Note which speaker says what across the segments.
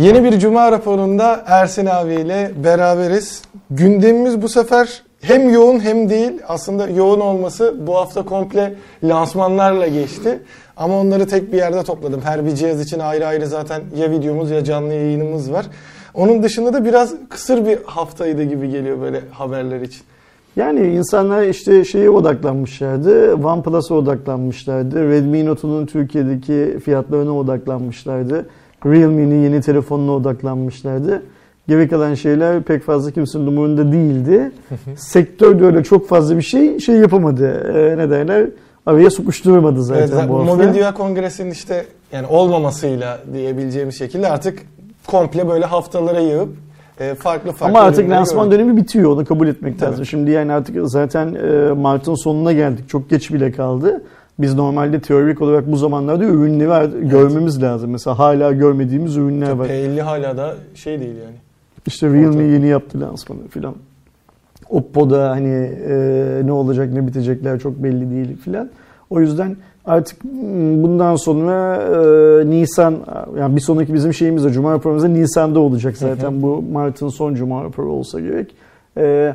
Speaker 1: Yeni bir Cuma raporunda Ersin abiyle beraberiz. Gündemimiz bu sefer hem yoğun hem değil. Aslında yoğun olması bu hafta komple lansmanlarla geçti. Ama onları tek bir yerde topladım. Her bir cihaz için ayrı ayrı zaten ya videomuz ya canlı yayınımız var. Onun dışında da biraz kısır bir haftaydı gibi geliyor böyle haberler için.
Speaker 2: Yani insanlar işte şeye odaklanmışlardı. OnePlus'a odaklanmışlardı. Redmi Note'un Türkiye'deki fiyatlarına odaklanmışlardı. Realme'nin yeni telefonuna odaklanmışlardı. Geri kalan şeyler pek fazla kimsenin umurunda değildi. Sektör de öyle çok fazla bir şey şey yapamadı. Ee, ne derler? Araya sokuşturmadı zaten
Speaker 1: Evet,
Speaker 2: bu hafta.
Speaker 1: Mobil Dünya Kongresi'nin işte yani olmamasıyla diyebileceğimiz şekilde artık komple böyle haftalara yığıp e, farklı farklı
Speaker 2: Ama artık lansman
Speaker 1: gördük.
Speaker 2: dönemi bitiyor. Onu kabul etmek
Speaker 1: Tabii.
Speaker 2: lazım. Şimdi yani artık zaten e, Mart'ın sonuna geldik. Çok geç bile kaldı. Biz normalde teorik olarak bu zamanlarda ürünleri görmemiz lazım. Mesela hala görmediğimiz ürünler var.
Speaker 1: P50 hala da şey değil yani.
Speaker 2: İşte Realme yeni yaptı lansmanı filan. Oppo'da hani e, ne olacak ne bitecekler çok belli değil filan. O yüzden artık mm, bundan sonra e, Nisan yani bir sonraki bizim şeyimiz de Cuma raporumuz da Nisan'da olacak zaten. Bu Mart'ın son Cuma raporu olsa gerek. E,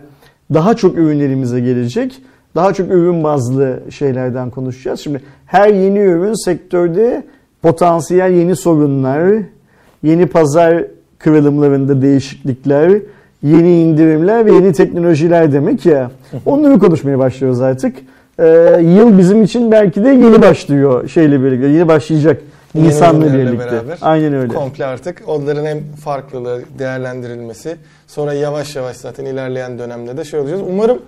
Speaker 2: daha çok ürünlerimize gelecek. Daha çok ürün bazlı şeylerden konuşacağız. Şimdi her yeni ürün sektörde potansiyel yeni sorunlar, yeni pazar kırılımlarında değişiklikler, yeni indirimler ve yeni teknolojiler demek ya. Onları konuşmaya başlıyoruz artık. Ee, yıl bizim için belki de yeni başlıyor şeyle birlikte. Yeni başlayacak
Speaker 1: ürünlerle
Speaker 2: birlikte.
Speaker 1: beraber
Speaker 2: Aynen öyle.
Speaker 1: Komple artık onların hem farklılığı değerlendirilmesi sonra yavaş yavaş zaten ilerleyen dönemde de şey olacağız. Umarım ım,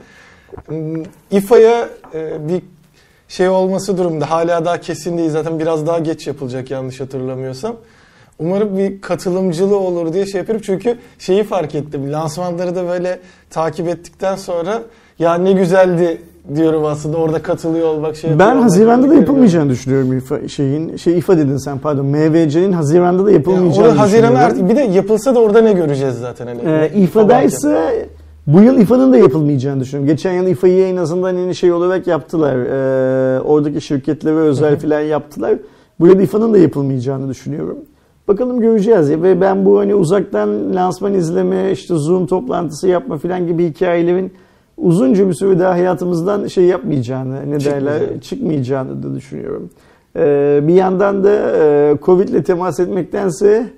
Speaker 1: İFA'ya e, bir şey olması durumda hala daha kesin değil zaten biraz daha geç yapılacak yanlış hatırlamıyorsam. Umarım bir katılımcılığı olur diye şey yapıyorum çünkü şeyi fark ettim lansmanları da böyle takip ettikten sonra ya ne güzeldi diyorum aslında orada katılıyor olmak şey
Speaker 2: Ben Haziran'da da yapılmayacağını düşünüyorum İFA, şeyin. Şey İFA dedin sen pardon. MVC'nin Haziran'da da
Speaker 1: Yani
Speaker 2: yapılmayacağını
Speaker 1: orada Haziran'a artık bir de yapılsa da orada ne göreceğiz zaten hani.
Speaker 2: Ee,
Speaker 1: İFA
Speaker 2: İFA'da ise bu yıl İFA'nın da yapılmayacağını düşünüyorum. Geçen yıl İFA'yı en azından hani şey olarak yaptılar. Ee, oradaki şirketlere özel filan yaptılar. Bu yıl İFA'nın da yapılmayacağını düşünüyorum. Bakalım göreceğiz ya ve ben bu hani uzaktan lansman izleme, işte Zoom toplantısı yapma filan gibi hikayelerin uzunca bir süre daha hayatımızdan şey yapmayacağını, ne derler,
Speaker 1: Çıkmayacağını.
Speaker 2: çıkmayacağını da düşünüyorum. Ee, bir yandan da e, Covid'le temas etmektense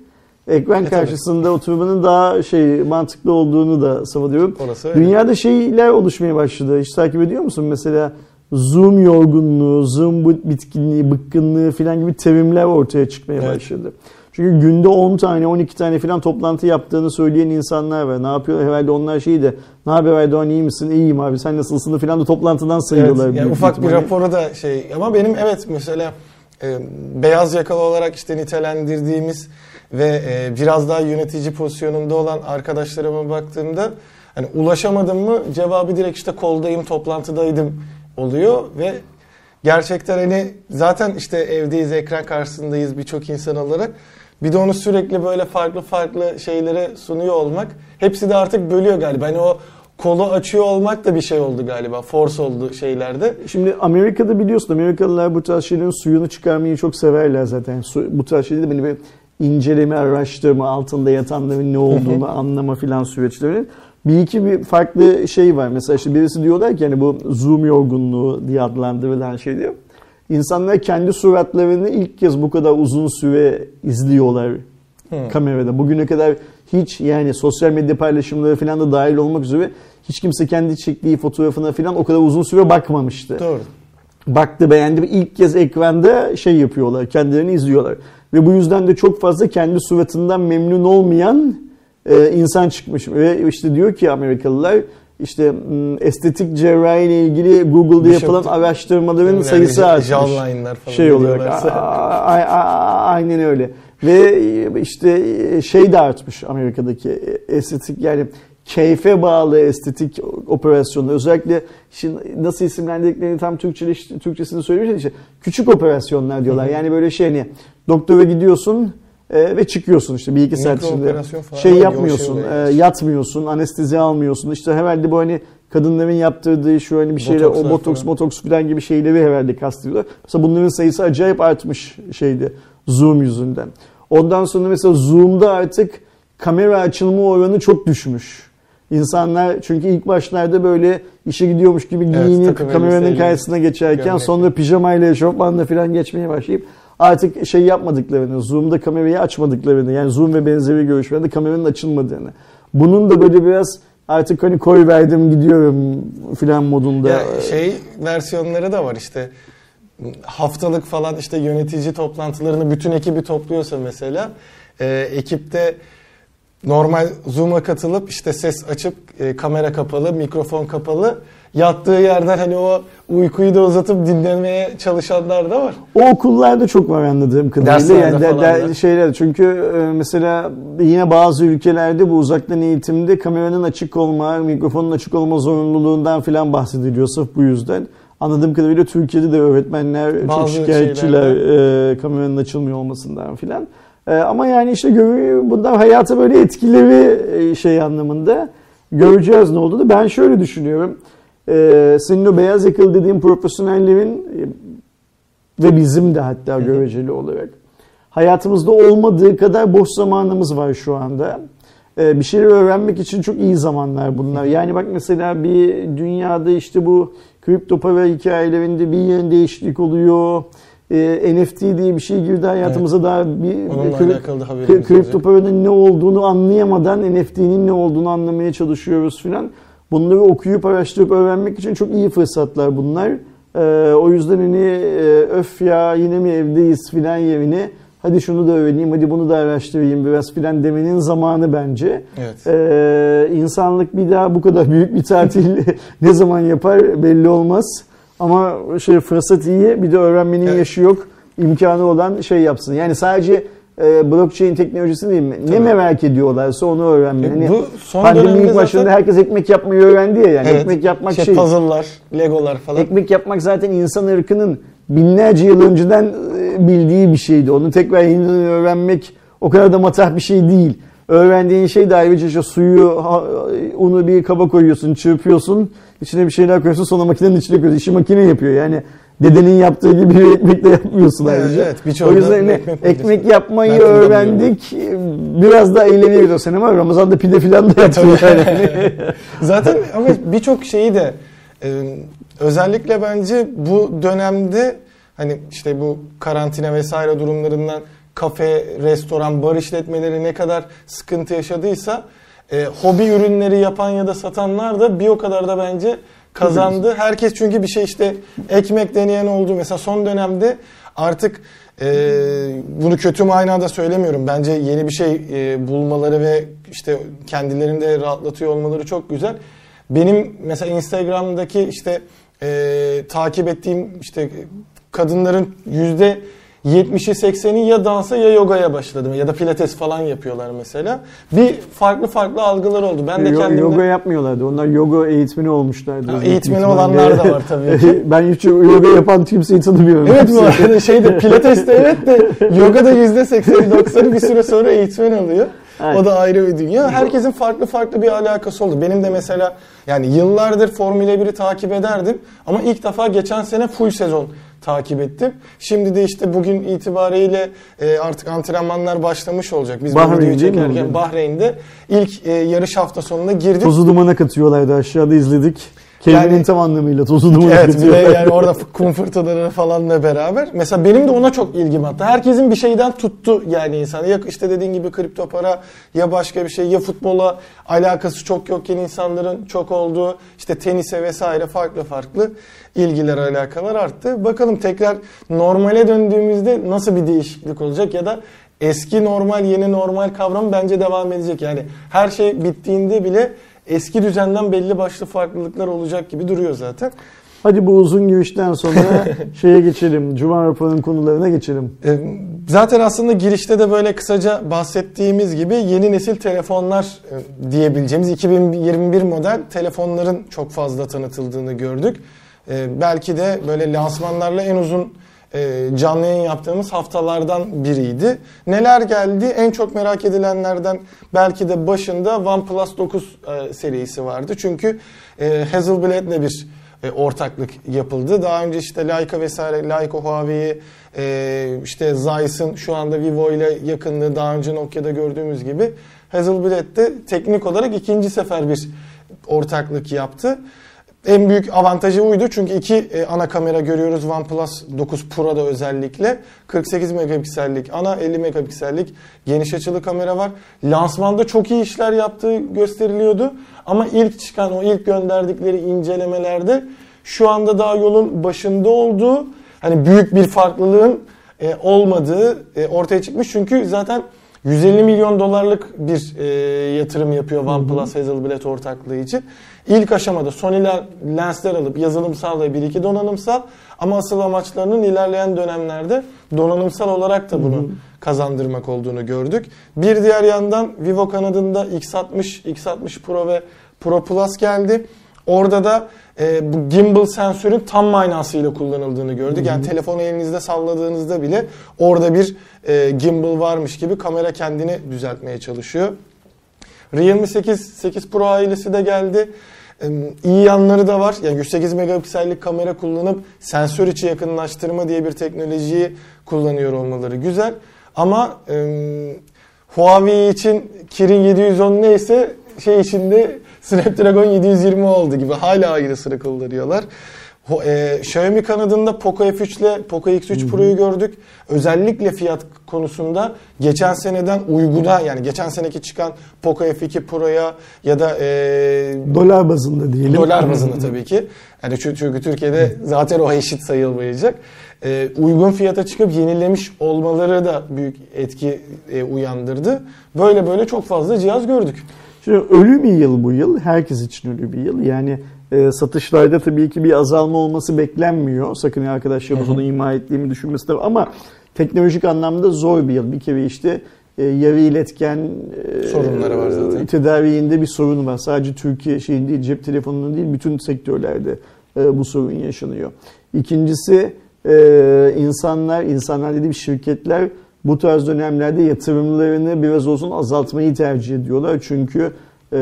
Speaker 2: ekran
Speaker 1: E, tabii.
Speaker 2: karşısında oturmanın daha şey mantıklı olduğunu da savunuyorum. Dünyada şeyler oluşmaya başladı. Hiç takip ediyor musun? Mesela Zoom yorgunluğu, Zoom bitkinliği, bıkkınlığı falan gibi terimler ortaya çıkmaya
Speaker 1: Evet.
Speaker 2: başladı. Çünkü günde 10 tane, 12 tane falan toplantı yaptığını söyleyen insanlar var. Ne yapıyor? Herhalde onlar şey de, ne haber Erdoğan iyi misin? İyiyim abi sen nasılsın falan da toplantıdan
Speaker 1: Evet,
Speaker 2: sayıyorlar.
Speaker 1: yani
Speaker 2: büyük
Speaker 1: ufak bir raporu da şey ama benim evet mesela e, beyaz yakalı olarak işte nitelendirdiğimiz ve e, biraz daha yönetici pozisyonunda olan arkadaşlarıma baktığımda hani ulaşamadım mı cevabı direkt işte koldayım toplantıdaydım oluyor ve gerçekten hani zaten işte evdeyiz ekran karşısındayız birçok insan olarak bir de onu sürekli böyle farklı farklı şeylere sunuyor olmak hepsi de artık bölüyor galiba. Hani o kolu açıyor olmak da bir şey oldu galiba. Force oldu şeylerde.
Speaker 2: Şimdi Amerika'da biliyorsun Amerikalılar bu tarz şeylerin suyunu çıkarmayı çok severler zaten. Su, bu tarz şeyleri böyle inceleme, araştırma, altında yatanların ne olduğunu anlama filan süreçleri. Bir iki bir farklı şey var. Mesela işte birisi diyorlar ki hani bu Zoom yorgunluğu diye adlandırılan şey diyor. İnsanlar kendi suratlarını ilk kez bu kadar uzun süre izliyorlar kamerada. Bugüne kadar hiç yani sosyal medya paylaşımları falan da dahil olmak üzere hiç kimse kendi çektiği fotoğrafına falan o kadar uzun süre bakmamıştı.
Speaker 1: Doğru.
Speaker 2: Baktı beğendi ilk kez ekranda şey yapıyorlar kendilerini izliyorlar. Ve bu yüzden de çok fazla kendi suratından memnun olmayan e, insan çıkmış. Ve işte diyor ki Amerikalılar işte estetik cerrahi ile ilgili Google'da
Speaker 1: Bir şey
Speaker 2: yapılan
Speaker 1: yok.
Speaker 2: araştırmaların
Speaker 1: Yani
Speaker 2: sayısı artmış. Şey olarak
Speaker 1: diyorlarsa.
Speaker 2: a- a- a- aynen öyle. Ve işte şey de artmış Amerika'daki estetik yani keyfe bağlı estetik operasyonlar. Özellikle şimdi nasıl isimlendirdiklerini tam Türkçe, Türkçesini söylemişler işte küçük operasyonlar diyorlar. Yani böyle şey hani doktora gidiyorsun e, ve çıkıyorsun işte bir iki saat içinde. Şey yapmıyorsun,
Speaker 1: şey
Speaker 2: e, yatmıyorsun, anestezi almıyorsun. İşte herhalde bu hani kadınların yaptırdığı şu hani bir şeyler, o botoks,
Speaker 1: falan.
Speaker 2: botoks falan gibi şeyleri herhalde kastediyorlar. Mesela bunların sayısı acayip artmış şeydi Zoom yüzünden. Ondan sonra mesela Zoom'da artık kamera açılma oranı çok düşmüş. İnsanlar çünkü ilk başlarda böyle işe gidiyormuş gibi
Speaker 1: Evet,
Speaker 2: giyinip
Speaker 1: takım
Speaker 2: kameranın karşısına geçerken
Speaker 1: gömlekle.
Speaker 2: sonra pijamayla eşofmanla falan geçmeye başlayıp artık şey yapmadıklarını, Zoom'da kamerayı açmadıklarını yani Zoom ve benzeri görüşmelerde kameranın açılmadığını. Bunun da böyle biraz artık hani koy verdim gidiyorum filan modunda.
Speaker 1: Ya şey versiyonları da var işte haftalık falan işte yönetici toplantılarını bütün ekibi topluyorsa mesela e, ekipte normal Zoom'a katılıp işte ses açıp e, kamera kapalı, mikrofon kapalı yattığı yerden hani o uykuyu da uzatıp dinlemeye çalışanlar da var.
Speaker 2: O okullarda çok var anladığım kadarıyla.
Speaker 1: Derslerde
Speaker 2: Yani de-
Speaker 1: falan
Speaker 2: de-
Speaker 1: da.
Speaker 2: şeyler çünkü e, mesela yine bazı ülkelerde bu uzaktan eğitimde kameranın açık olma, mikrofonun açık olma zorunluluğundan filan bahsediliyor sırf bu yüzden. Anladığım kadarıyla Türkiye'de de öğretmenler çok
Speaker 1: Bazı
Speaker 2: şikayetçiler e, kameranın açılmıyor olmasından filan. E, ama yani işte gö- bundan hayata böyle etkileri e, şey anlamında göreceğiz ne olduğunu. Ben şöyle düşünüyorum. E, senin o beyaz yakalı dediğin profesyonellerin e, ve bizim de hatta göreceli olarak hayatımızda olmadığı kadar boş zamanımız var şu anda. Ee, bir şeyler öğrenmek için çok iyi zamanlar bunlar. Yani bak mesela bir dünyada işte bu kripto para hikayelerinde bir yeni değişiklik oluyor. Ee, NFT diye bir şey girdi hayatımıza daha bir
Speaker 1: Onunla
Speaker 2: kri- kri- kripto paranın ne olduğunu anlayamadan NFT'nin ne olduğunu anlamaya çalışıyoruz filan. Bunları okuyup araştırıp öğrenmek için çok iyi fırsatlar bunlar. Ee, o yüzden hani e, öf ya yine mi evdeyiz filan yerine hadi şunu da öğreneyim hadi bunu da araştırayım biraz filan demenin zamanı bence.
Speaker 1: Evet.
Speaker 2: Ee, insanlık bir daha bu kadar büyük bir tatil ne zaman yapar belli olmaz. Ama şey fırsat iyi bir de öğrenmenin
Speaker 1: Evet.
Speaker 2: yaşı yok imkanı olan şey yapsın. Yani sadece e, blockchain teknolojisi değil mi? Ne
Speaker 1: Tabii.
Speaker 2: merak ediyorlarsa onu öğrenmeyi. Hani
Speaker 1: Bu son
Speaker 2: pandemi
Speaker 1: dönemde
Speaker 2: ilk başında
Speaker 1: zaten-
Speaker 2: herkes ekmek yapmayı öğrendi ya yani.
Speaker 1: Evet.
Speaker 2: Ekmek yapmak
Speaker 1: işte
Speaker 2: şey.
Speaker 1: puzzle'lar, legolar falan.
Speaker 2: Ekmek yapmak zaten insan ırkının binlerce yıl önceden e, bildiği bir şeydi. Onu tekrar yeniden öğrenmek o kadar da matah bir şey değil. Öğrendiğin şey de ayrıca işte suyu, unu bir kaba koyuyorsun, çırpıyorsun, içine bir şeyler koyuyorsun, sonra makinenin içine koyuyorsun. İşi makine yapıyor. Yani dedenin yaptığı gibi bir ekmek de yapmıyorsun
Speaker 1: Evet,
Speaker 2: ayrıca.
Speaker 1: evet, birçoğu
Speaker 2: o yüzden hani
Speaker 1: ekmek
Speaker 2: ekmek, yapmayı
Speaker 1: Ben
Speaker 2: öğrendik. Biraz da eğleniyoruz sen ama Ramazan'da pide filan da yapıyor yani.
Speaker 1: Zaten ama birçok şeyi de e, özellikle bence bu dönemde hani işte bu karantina vesaire durumlarından kafe, restoran, bar işletmeleri ne kadar sıkıntı yaşadıysa e, hobi ürünleri yapan ya da satanlar da bir o kadar da bence kazandı. Herkes çünkü bir şey işte ekmek deneyen oldu. Mesela son dönemde artık e, bunu kötü manada söylemiyorum. Bence yeni bir şey e, bulmaları ve işte kendilerini de rahatlatıyor olmaları çok güzel. Benim mesela Instagram'daki işte e, takip ettiğim işte kadınların yüzde 70'i 80'i ya dansa ya yogaya başladı ya da pilates falan yapıyorlar mesela. Bir farklı farklı algılar oldu. Ben de
Speaker 2: Yo-
Speaker 1: kendimde
Speaker 2: Yoga yapmıyorlardı. Onlar yoga eğitmeni olmuşlardı.
Speaker 1: Ha, eğitmeni olanlar da var tabii ki.
Speaker 2: ben hiç yoga yapan kimseyi tanımıyorum.
Speaker 1: Evet bu arada şeyde pilateste evet de yogada yüzde 80-90'ı bir süre sonra eğitmen alıyor.
Speaker 2: Evet.
Speaker 1: O da ayrı bir dünya. Herkesin farklı farklı bir alakası oldu. Benim de mesela yani yıllardır Formula 1'i takip ederdim ama ilk defa geçen sene full sezon takip ettim. Şimdi de işte bugün itibariyle e, artık antrenmanlar başlamış olacak. Biz bu
Speaker 2: Bahreyn
Speaker 1: videoyu çekerken
Speaker 2: bugün?
Speaker 1: Bahreyn'de ilk e, yarış hafta sonuna girdik.
Speaker 2: Tozu dumana katıyorlardı aşağıda izledik. Kelimenin
Speaker 1: Yani-
Speaker 2: tam anlamıyla tozu dumana
Speaker 1: Evet bir de yani orada kum fırtınaları falanla beraber. Mesela benim de ona çok ilgim attı. Herkesin bir şeyden tuttu yani insan. Ya işte dediğin gibi kripto para ya başka bir şey ya futbola alakası çok yokken insanların çok olduğu işte tenise vesaire farklı farklı ilgiler alakalar arttı. Bakalım tekrar normale döndüğümüzde nasıl bir değişiklik olacak ya da eski normal yeni normal kavramı bence devam edecek. Yani her şey bittiğinde bile eski düzenden belli başlı farklılıklar olacak gibi duruyor zaten.
Speaker 2: Hadi bu uzun girişten sonra şeye geçelim. Cuma raporunun konularına geçelim.
Speaker 1: E, Zaten aslında girişte de böyle kısaca bahsettiğimiz gibi yeni nesil telefonlar e, diyebileceğimiz 2021 model telefonların çok fazla tanıtıldığını gördük. E, Belki de böyle lansmanlarla en uzun e, canlı yayın yaptığımız haftalardan biriydi. Neler geldi? En çok merak edilenlerden belki de başında OnePlus 9 e, serisi vardı. Çünkü e, Hasselblad'le bir e, ortaklık yapıldı. Daha önce işte Leica vesaire, Leica Huawei, e, işte Zeiss'in şu anda Vivo ile yakınlığı daha önce Nokia'da gördüğümüz gibi Hasselblad de teknik olarak ikinci sefer bir ortaklık yaptı. En büyük avantajı buydu çünkü iki e, ana kamera görüyoruz OnePlus 9 Pro'da özellikle. 48 megapiksellik ana 50 megapiksellik geniş açılı kamera var. Lansmanda çok iyi işler yaptığı gösteriliyordu. Ama ilk çıkan o ilk gönderdikleri incelemelerde şu anda daha yolun başında olduğu hani büyük bir farklılığın e, olmadığı e, ortaya çıkmış. Çünkü zaten 150 milyon dolarlık bir e, yatırım yapıyor OnePlus Hasselblad ortaklığı için. İlk aşamada Sony lensler alıp yazılımsal ve bir iki donanımsal ama asıl amaçlarının ilerleyen dönemlerde donanımsal olarak da bunu kazandırmak olduğunu gördük. Bir diğer yandan Vivo kanadında X60, X60 Pro ve Pro Plus geldi. Orada da e, bu gimbal sensörün tam manasıyla kullanıldığını gördük. Yani telefonu elinizde salladığınızda bile orada bir e, gimbal varmış gibi kamera kendini düzeltmeye çalışıyor. Realme 8, 8 Pro ailesi de geldi. İyi yanları da var. Yani 108 megapiksellik kamera kullanıp sensör içi yakınlaştırma diye bir teknolojiyi kullanıyor olmaları güzel. Ama e, Huawei için Kirin 710 neyse şey içinde Snapdragon 720 oldu gibi hala aynısını kullanıyorlar. E, Xiaomi kanadında Poco F3 ile Poco X3 Pro'yu gördük. Özellikle fiyat konusunda geçen seneden uyguna yani geçen seneki çıkan Poco F2 Pro'ya ya da e,
Speaker 2: dolar bazında diyelim.
Speaker 1: Dolar bazında tabii ki. Yani çünkü, çünkü Türkiye'de zaten o eşit sayılmayacak. E, uygun fiyata çıkıp yenilemiş olmaları da büyük etki e, uyandırdı. Böyle böyle çok fazla cihaz gördük.
Speaker 2: Şimdi ölü bir yıl bu yıl. Herkes için ölü bir yıl. Yani e, satışlarda tabii ki bir azalma olması beklenmiyor. Sakın arkadaşlarımız onu ima ettiğimi düşünmesinler. Ama teknolojik anlamda zor bir yıl. Bir kere işte e, yarı iletken
Speaker 1: e, sorunları var zaten.
Speaker 2: Tedaviğinde bir sorun var. Sadece Türkiye şeyin değil, cep telefonunun değil, bütün sektörlerde e, bu sorun yaşanıyor. İkincisi e, insanlar, insanlar dediğim şirketler bu tarz dönemlerde yatırımlarını biraz olsun azaltmayı tercih ediyorlar. Çünkü e,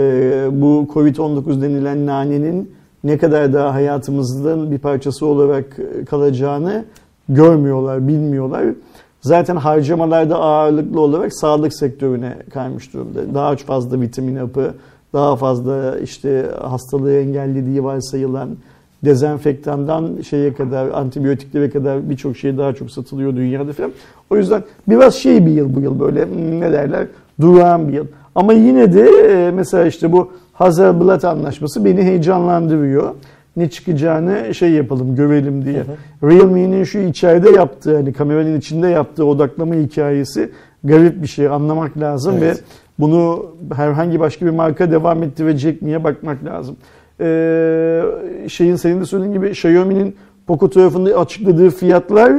Speaker 2: bu Covid-19 denilen nanenin ne kadar daha hayatımızın bir parçası olarak kalacağını görmüyorlar, bilmiyorlar. Zaten harcamalarda ağırlıklı olarak sağlık sektörüne kaymış durumda. Daha fazla vitamin hapı, daha fazla işte hastalığı engellediği varsayılan dezenfektandan şeye kadar, antibiyotiklere kadar birçok şey daha çok satılıyor dünyada falan. O yüzden biraz şey bir yıl bu yıl böyle ne derler durağan bir yıl. Ama yine de e, mesela işte bu Hazel-Blatt anlaşması beni heyecanlandırıyor. Ne çıkacağını şey yapalım, görelim diye. Realme'nin şu içeride yaptığı, hani kameranın içinde yaptığı odaklama hikayesi garip bir şey. Anlamak lazım evet. ve bunu herhangi başka bir marka devam ettirecek miye bakmak lazım. Ee, şeyin senin de söylediğin gibi Xiaomi'nin Poco tarafında açıkladığı fiyatlar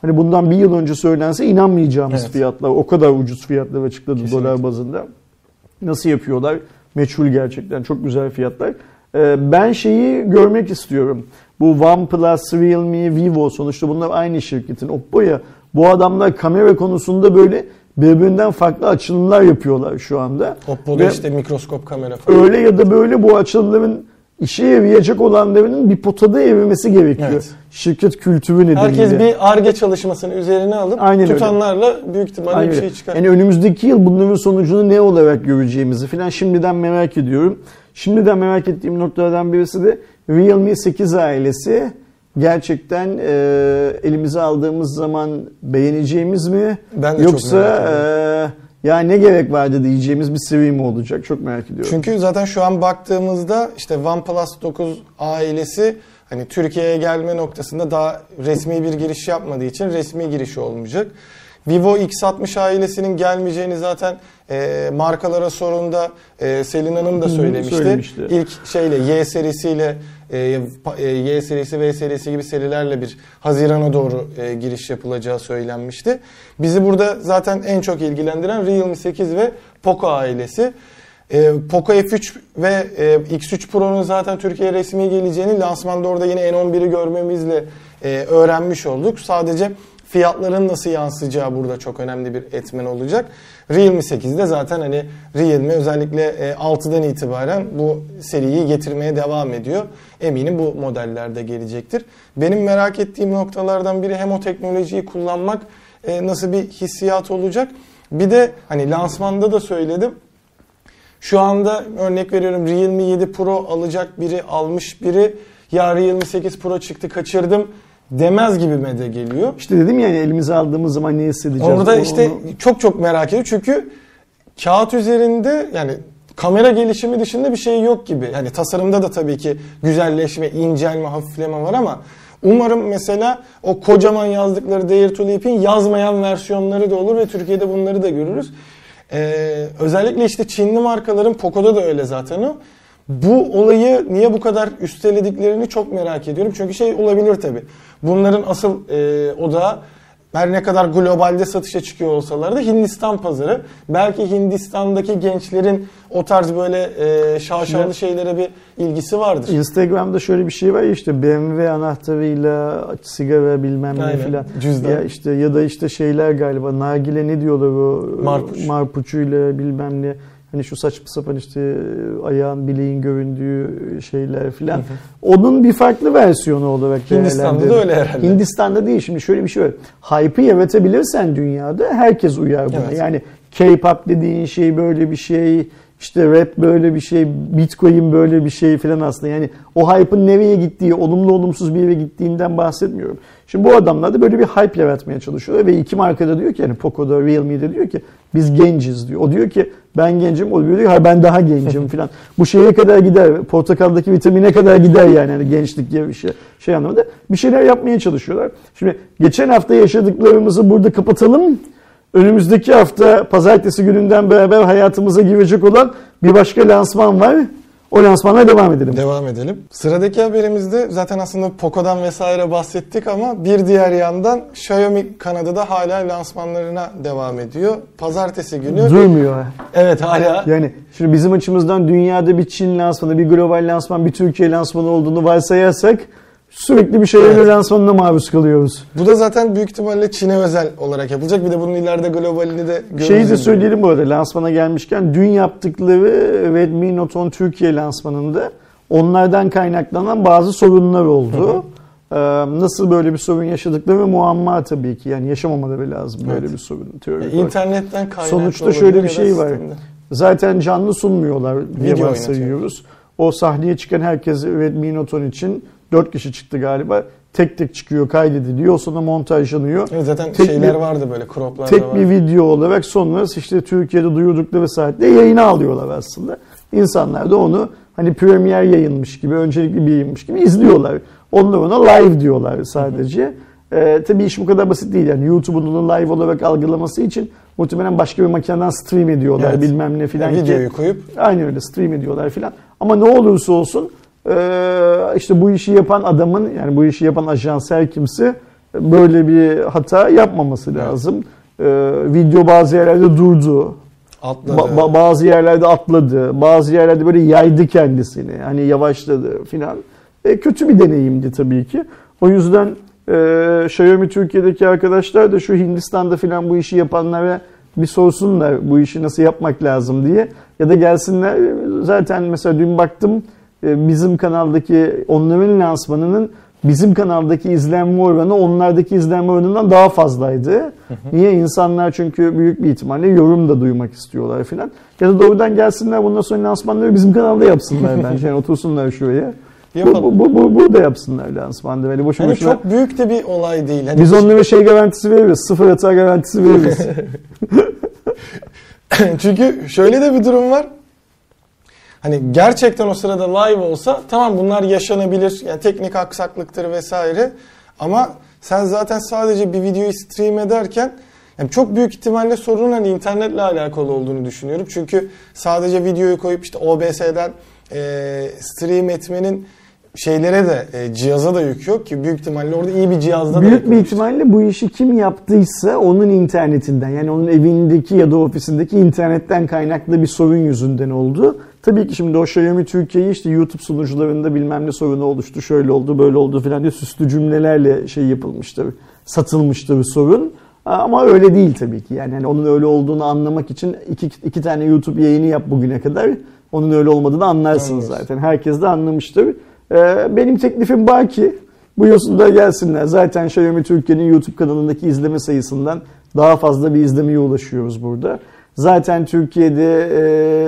Speaker 2: hani bundan bir yıl önce söylense inanmayacağımız evet. fiyatlar. O kadar ucuz fiyatlar açıkladı Kesinlikle. dolar bazında. Nasıl yapıyorlar? Meçhul gerçekten. Çok güzel fiyatlar. Ee, ben şeyi görmek istiyorum. Bu OnePlus, Realme, Vivo sonuçta bunlar aynı şirketin. Oppo ya. Bu adamlar kamera konusunda böyle birbirinden farklı açılımlar yapıyorlar şu anda.
Speaker 1: Oppo'da Ve işte mikroskop kamera falan.
Speaker 2: Öyle ya da böyle bu açılımların işe yarayacak olanlarının bir potada evrilmesi gerekiyor. Evet. Şirket kültürü nedeniyle.
Speaker 1: Herkes bir ARGE çalışmasını üzerine alıp Aynen tutanlarla öyle. büyük ihtimalle Aynen bir şey çıkar.
Speaker 2: Yani önümüzdeki yıl bunların sonucunu ne olarak göreceğimizi falan şimdiden merak ediyorum. Şimdiden merak ettiğim noktalardan birisi de Realme 8 ailesi gerçekten e, elimize aldığımız zaman beğeneceğimiz mi?
Speaker 1: Ben de
Speaker 2: Yoksa
Speaker 1: çok merak ediyorum.
Speaker 2: E, ya ne gerek vardı diyeceğimiz bir seviye mi olacak? Çok merak ediyorum.
Speaker 1: Çünkü zaten şu an baktığımızda işte OnePlus 9 ailesi hani Türkiye'ye gelme noktasında daha resmi bir giriş yapmadığı için resmi girişi olmayacak. Vivo X60 ailesinin gelmeyeceğini zaten e, markalara sorunda e, Selin Hanım da söylemişti. söylemişti. İlk şeyle Y serisiyle Y serisi V serisi gibi serilerle bir Haziran'a doğru e, giriş yapılacağı söylenmişti. Bizi burada zaten en çok ilgilendiren Realme 8 ve Poco ailesi. E, Poco F3 ve e, X3 Pro'nun zaten Türkiye'ye resmi geleceğini lansmanda orada yine N11'i görmemizle e, öğrenmiş olduk. Sadece fiyatların nasıl yansıyacağı burada çok önemli bir etmen olacak. Realme 8'de zaten hani Realme özellikle 6'dan e, itibaren bu seriyi getirmeye devam ediyor. Eminim bu modeller de gelecektir. Benim merak ettiğim noktalardan biri hem o teknolojiyi kullanmak e, nasıl bir hissiyat olacak. Bir de hani lansmanda da söyledim. Şu anda örnek veriyorum Realme 7 Pro alacak biri almış biri ya Realme 8 Pro çıktı kaçırdım demez gibi de geliyor.
Speaker 2: İşte dedim ya elimize aldığımız zaman ne hissedeceğiz?
Speaker 1: Orada onu, işte onu... çok çok merak ediyorum çünkü kağıt üzerinde yani kamera gelişimi dışında bir şey yok gibi. Yani tasarımda da tabii ki güzelleşme, incelme, hafifleme var ama umarım mesela o kocaman yazdıkları Dare to Leap'in yazmayan versiyonları da olur ve Türkiye'de bunları da görürüz. Ee, özellikle işte Çinli markaların Poco'da da öyle zaten o. Bu olayı niye bu kadar üstelediklerini çok merak ediyorum. Çünkü şey olabilir tabi. Bunların asıl e, odağı her ne kadar globalde satışa çıkıyor olsalar da Hindistan pazarı. Belki Hindistan'daki gençlerin o tarz böyle e, şaşalı şeylere bir ilgisi vardır.
Speaker 2: Instagram'da şöyle bir şey var ya işte BMW anahtarıyla sigara bilmem ne filan. Cüzdan. Ya işte ya da işte şeyler galiba nargile ne diyorlar o
Speaker 1: marpuç.
Speaker 2: marpuçuyla bilmem ne Hani şu saçma sapan işte ayağın bileğin göründüğü şeyler filan. Onun bir farklı versiyonu olarak
Speaker 1: Hindistan'da da öyle herhalde.
Speaker 2: Hindistan'da değil. Şimdi şöyle bir şey var. Hype'ı yaratabilirsen dünyada herkes uyar buna. Evet. Yani K-pop dediğin şey böyle bir şey. İşte rap böyle bir şey, bitcoin böyle bir şey falan aslında. Yani o hype'ın nereye gittiği, olumlu olumsuz bir yere gittiğinden bahsetmiyorum. Şimdi bu adamlar da böyle bir hype yaratmaya çalışıyorlar ve iki markada diyor ki yani Poco'da, Realme'de diyor ki biz genciz diyor. O diyor ki ben gencim, o diyor ki ben daha gencim falan. Bu şeye kadar gider, portakaldaki vitamine kadar gider yani, yani gençlik gibi bir şey, şey anlamında. Bir şeyler yapmaya çalışıyorlar. Şimdi geçen hafta yaşadıklarımızı burada kapatalım. Önümüzdeki hafta pazartesi gününden beraber hayatımıza girecek olan bir başka lansman var. O lansmana devam edelim.
Speaker 1: Devam edelim. Sıradaki haberimizde zaten aslında Poco'dan vesaire bahsettik ama bir diğer yandan Xiaomi Kanada'da hala lansmanlarına devam ediyor. Pazartesi günü.
Speaker 2: Durmuyor.
Speaker 1: Evet hala.
Speaker 2: Yani şimdi bizim açımızdan dünyada bir Çin lansmanı, bir global lansman, bir Türkiye lansmanı olduğunu varsayarsak sürekli bir şeylerin evet. lansmanına maruz kalıyoruz.
Speaker 1: Bu da zaten büyük ihtimalle Çin'e özel olarak yapılacak. Bir de bunun ileride globalini de görürüz.
Speaker 2: Şeyi de söyleyelim bu arada lansmana gelmişken dün yaptıkları Redmi Note 10 Türkiye lansmanında onlardan kaynaklanan bazı sorunlar oldu. Hı hı. Ee, nasıl böyle bir sorun yaşadıkları muamma tabii ki. Yani yaşamamaları lazım böyle evet. bir sorun.
Speaker 1: Teorik e, internetten kaynaklı
Speaker 2: Sonuçta şöyle bir şey var. Sistemde. Zaten canlı sunmuyorlar diye varsayıyoruz. O sahneye çıkan herkes Redmi Note 10 için 4 kişi çıktı galiba. Tek tek çıkıyor, kaydediliyor, sonra montajlanıyor.
Speaker 1: Evet, zaten tek şeyler bir, vardı böyle croplar
Speaker 2: Tek bir video olarak sonra işte Türkiye'de duyurdukları saatte yayına alıyorlar aslında. İnsanlar da onu hani premier yayınmış gibi, öncelikli bir yayınmış gibi izliyorlar. Onlar ona live diyorlar sadece. Ee, tabii iş bu kadar basit değil yani YouTube'un onu live olarak algılaması için muhtemelen başka bir makineden stream ediyorlar evet. bilmem ne filan.
Speaker 1: Yani videoyu koyup.
Speaker 2: Aynı öyle stream ediyorlar filan. Ama ne olursa olsun işte bu işi yapan adamın yani bu işi yapan ajans her kimse böyle bir hata yapmaması lazım. Ee, video bazı yerlerde durdu.
Speaker 1: Atladı.
Speaker 2: Ba- bazı yerlerde atladı. Bazı yerlerde böyle yaydı kendisini. Hani yavaşladı filan. E, kötü bir deneyimdi tabii ki. O yüzden e, Xiaomi Türkiye'deki arkadaşlar da şu Hindistan'da filan bu işi yapanlara bir sorsunlar bu işi nasıl yapmak lazım diye. Ya da gelsinler zaten mesela dün baktım bizim kanaldaki onların lansmanının bizim kanaldaki izlenme oranı onlardaki izlenme oranından daha fazlaydı. Niye? insanlar çünkü büyük bir ihtimalle yorum da duymak istiyorlar filan. Ya da doğrudan gelsinler bundan sonra lansmanları bizim kanalda yapsınlar bence. Yani otursunlar şuraya. Bu, bu, bu, bu, burada yapsınlar lansmanda. Böyle boşu
Speaker 1: yani boşuna... çok büyük de bir olay değil.
Speaker 2: Hani Biz onlara şey garantisi veririz. Sıfır hata garantisi veririz.
Speaker 1: Çünkü şöyle de bir durum var. Hani gerçekten o sırada live olsa tamam bunlar yaşanabilir. Yani teknik aksaklıktır vesaire. Ama sen zaten sadece bir videoyu stream ederken yani çok büyük ihtimalle sorunun hani internetle alakalı olduğunu düşünüyorum. Çünkü sadece videoyu koyup işte OBS'den e, stream etmenin şeylere de e, cihaza da yük yok ki büyük ihtimalle orada iyi bir cihazda
Speaker 2: büyük da Büyük bir ihtimalle bu işi kim yaptıysa onun internetinden yani onun evindeki ya da ofisindeki internetten kaynaklı bir sorun yüzünden oldu. Tabii ki şimdi o Xiaomi Türkiye'yi işte YouTube sunucularında bilmem ne sorunu oluştu, şöyle oldu, böyle oldu falan diye süslü cümlelerle şey yapılmıştır. satılmıştır sorun. Ama öyle değil tabii ki. Yani hani onun öyle olduğunu anlamak için iki, iki tane YouTube yayını yap bugüne kadar. Onun öyle olmadığını anlarsınız
Speaker 1: Anlıyoruz.
Speaker 2: zaten. Herkes de anlamıştır. Ee, benim teklifim baki. Buyursunlar gelsinler. Zaten Xiaomi Türkiye'nin YouTube kanalındaki izleme sayısından daha fazla bir izlemeye ulaşıyoruz burada. Zaten Türkiye'de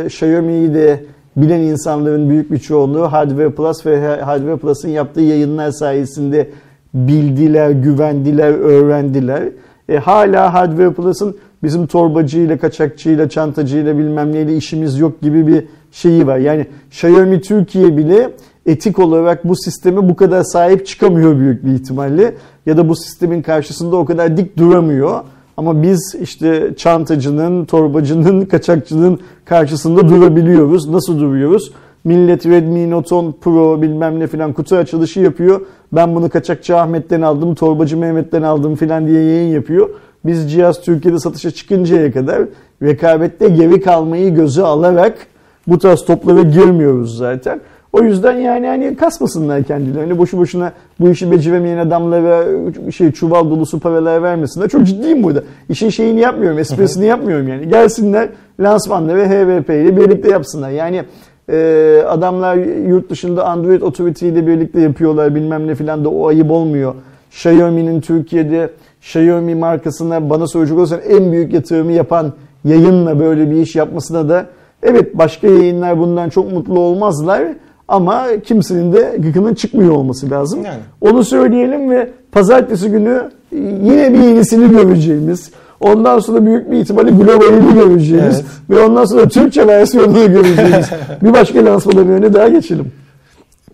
Speaker 2: e, Xiaomi'yi de bilen insanların büyük bir çoğunluğu Hardware Plus ve Hardware Plus'ın yaptığı yayınlar sayesinde bildiler, güvendiler, öğrendiler. E, hala Hardware Plus'ın bizim torbacıyla, kaçakçıyla, çantacıyla bilmem neyle işimiz yok gibi bir şeyi var. Yani Xiaomi Türkiye bile etik olarak bu sisteme bu kadar sahip çıkamıyor büyük bir ihtimalle. Ya da bu sistemin karşısında o kadar dik duramıyor. Ama biz işte çantacının, torbacının, kaçakçının karşısında durabiliyoruz. Nasıl duruyoruz? Millet Redmi Note 10 Pro bilmem ne filan kutu açılışı yapıyor. Ben bunu kaçakçı Ahmet'ten aldım, torbacı Mehmet'ten aldım filan diye yayın yapıyor. Biz cihaz Türkiye'de satışa çıkıncaya kadar rekabette geri kalmayı göze alarak bu tarz toplara girmiyoruz zaten. O yüzden yani hani kasmasınlar kendilerini. Boşu boşuna bu işi beceremeyen adamlara şey çuval dolusu paralar vermesinler. Çok ciddiyim burada. İşin şeyini yapmıyorum, esprisini yapmıyorum yani. Gelsinler lansmanla ve HVP ile birlikte yapsınlar. Yani e, adamlar yurt dışında Android Authority ile birlikte yapıyorlar bilmem ne filan da o ayıp olmuyor. Xiaomi'nin Türkiye'de Xiaomi markasına bana soracak olursan en büyük yatırımı yapan yayınla böyle bir iş yapmasına da evet başka yayınlar bundan çok mutlu olmazlar ama kimsenin de gıkının çıkmıyor olması lazım.
Speaker 1: Yani.
Speaker 2: Onu söyleyelim ve pazartesi günü yine bir yenisini göreceğimiz, ondan sonra büyük bir ihtimalle globalini göreceğimiz
Speaker 1: Evet.
Speaker 2: ve ondan sonra Türkçe versiyonunu göreceğimiz bir başka lansmana bir öne daha geçelim.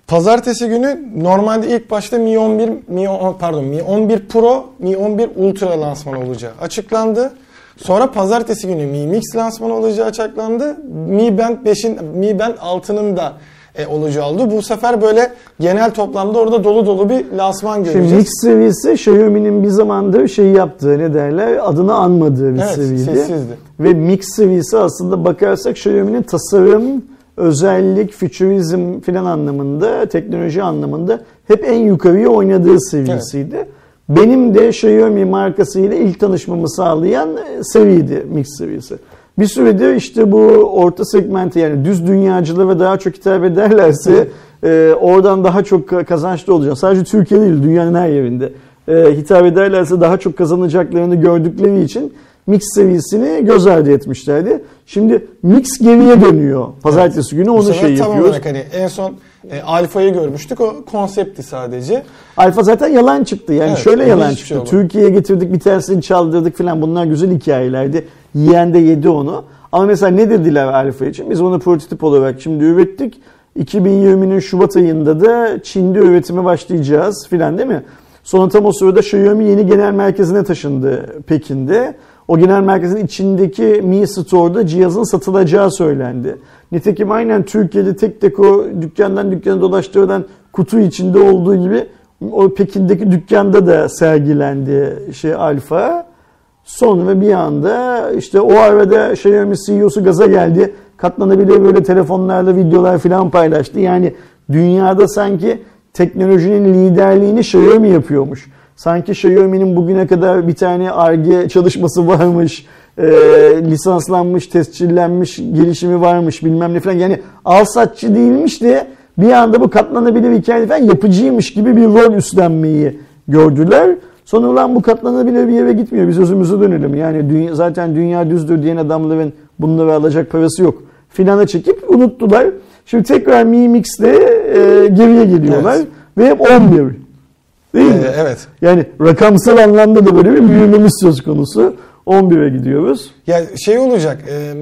Speaker 1: Pazartesi günü normalde ilk başta Mi 11, Mi 10, pardon Mi 11 Pro, Mi 11 Ultra lansmanı olacağı açıklandı. Sonra pazartesi günü Mi Mix lansmanı olacağı açıklandı. Mi Band 5'in, Mi Band 6'nın da e, olacağı oldu. Bu sefer böyle genel toplamda orada dolu dolu bir lansman
Speaker 2: Şimdi
Speaker 1: göreceğiz.
Speaker 2: mix seviyesi Xiaomi'nin bir zamandır şey yaptığı ne derler adını anmadığı bir
Speaker 1: Evet,
Speaker 2: seviyeydi.
Speaker 1: sessizdi.
Speaker 2: Ve mix seviyesi aslında bakarsak Xiaomi'nin tasarım, özellik, futurizm filan anlamında, teknoloji anlamında hep en yukarıya oynadığı seviyesiydi. Benim de Xiaomi markasıyla ilk tanışmamı sağlayan e, seviydi mix seviyesi. Bir süredir işte bu orta segmenti yani düz dünyacılara daha çok hitap ederlerse e, oradan daha çok kazançlı olacak. Sadece Türkiye değil dünyanın her yerinde e, hitap ederlerse daha çok kazanacaklarını gördükleri için mix seviyesini göz ardı etmişlerdi. Şimdi mix geriye dönüyor. Pazartesi günü
Speaker 1: Bu
Speaker 2: onu şey
Speaker 1: tam
Speaker 2: yapıyoruz.
Speaker 1: olarak hani en son e, Alfa'yı görmüştük. O konseptti sadece.
Speaker 2: Alfa zaten yalan çıktı. Yani
Speaker 1: Evet,
Speaker 2: şöyle yalan
Speaker 1: şey
Speaker 2: çıktı.
Speaker 1: olmadı.
Speaker 2: Türkiye'ye getirdik bir tanesini çaldırdık falan. Bunlar güzel hikayelerdi. Yiyen de yedi onu. Ama mesela ne dediler Alfa için? Biz onu prototip olarak şimdi ürettik. 2020'nin Şubat ayında da Çin'de üretime başlayacağız filan değil mi? Sonra tam o sırada Xiaomi yeni genel merkezine taşındı Pekin'de. O genel merkezin içindeki Mi Store'da cihazın satılacağı söylendi. Nitekim aynen Türkiye'de tek tek o dükkandan dükkana dolaştırılan kutu içinde olduğu gibi o Pekin'deki dükkanda da sergilendi şey Alfa. Sonra bir anda işte o arada Xiaomi CEO'su gaza geldi. Katlanabilir böyle telefonlarla videolar falan paylaştı. Yani dünyada sanki teknolojinin liderliğini Xiaomi yapıyormuş. Sanki Xiaomi'nin bugüne kadar bir tane ARGE çalışması varmış, e, lisanslanmış, tescillenmiş gelişimi varmış bilmem ne falan. Yani al satçı değilmiş de bir anda bu katlanabilir hikaye falan yapıcıymış gibi bir rol üstlenmeyi gördüler. Sonra ulan bu katlanabilir bir yere gitmiyor. Biz özümüze dönelim. Yani dünya, zaten dünya düzdür diyen adamların bunları alacak parası yok. Filana çekip unuttular. Şimdi tekrar Mi Mix'le e, geriye geliyorlar.
Speaker 1: Evet.
Speaker 2: Ve hep 11. Değil mi?
Speaker 1: Ee, evet.
Speaker 2: Yani rakamsal anlamda da böyle bir büyümemiz söz konusu. 11'e gidiyoruz.
Speaker 1: Ya şey olacak. e,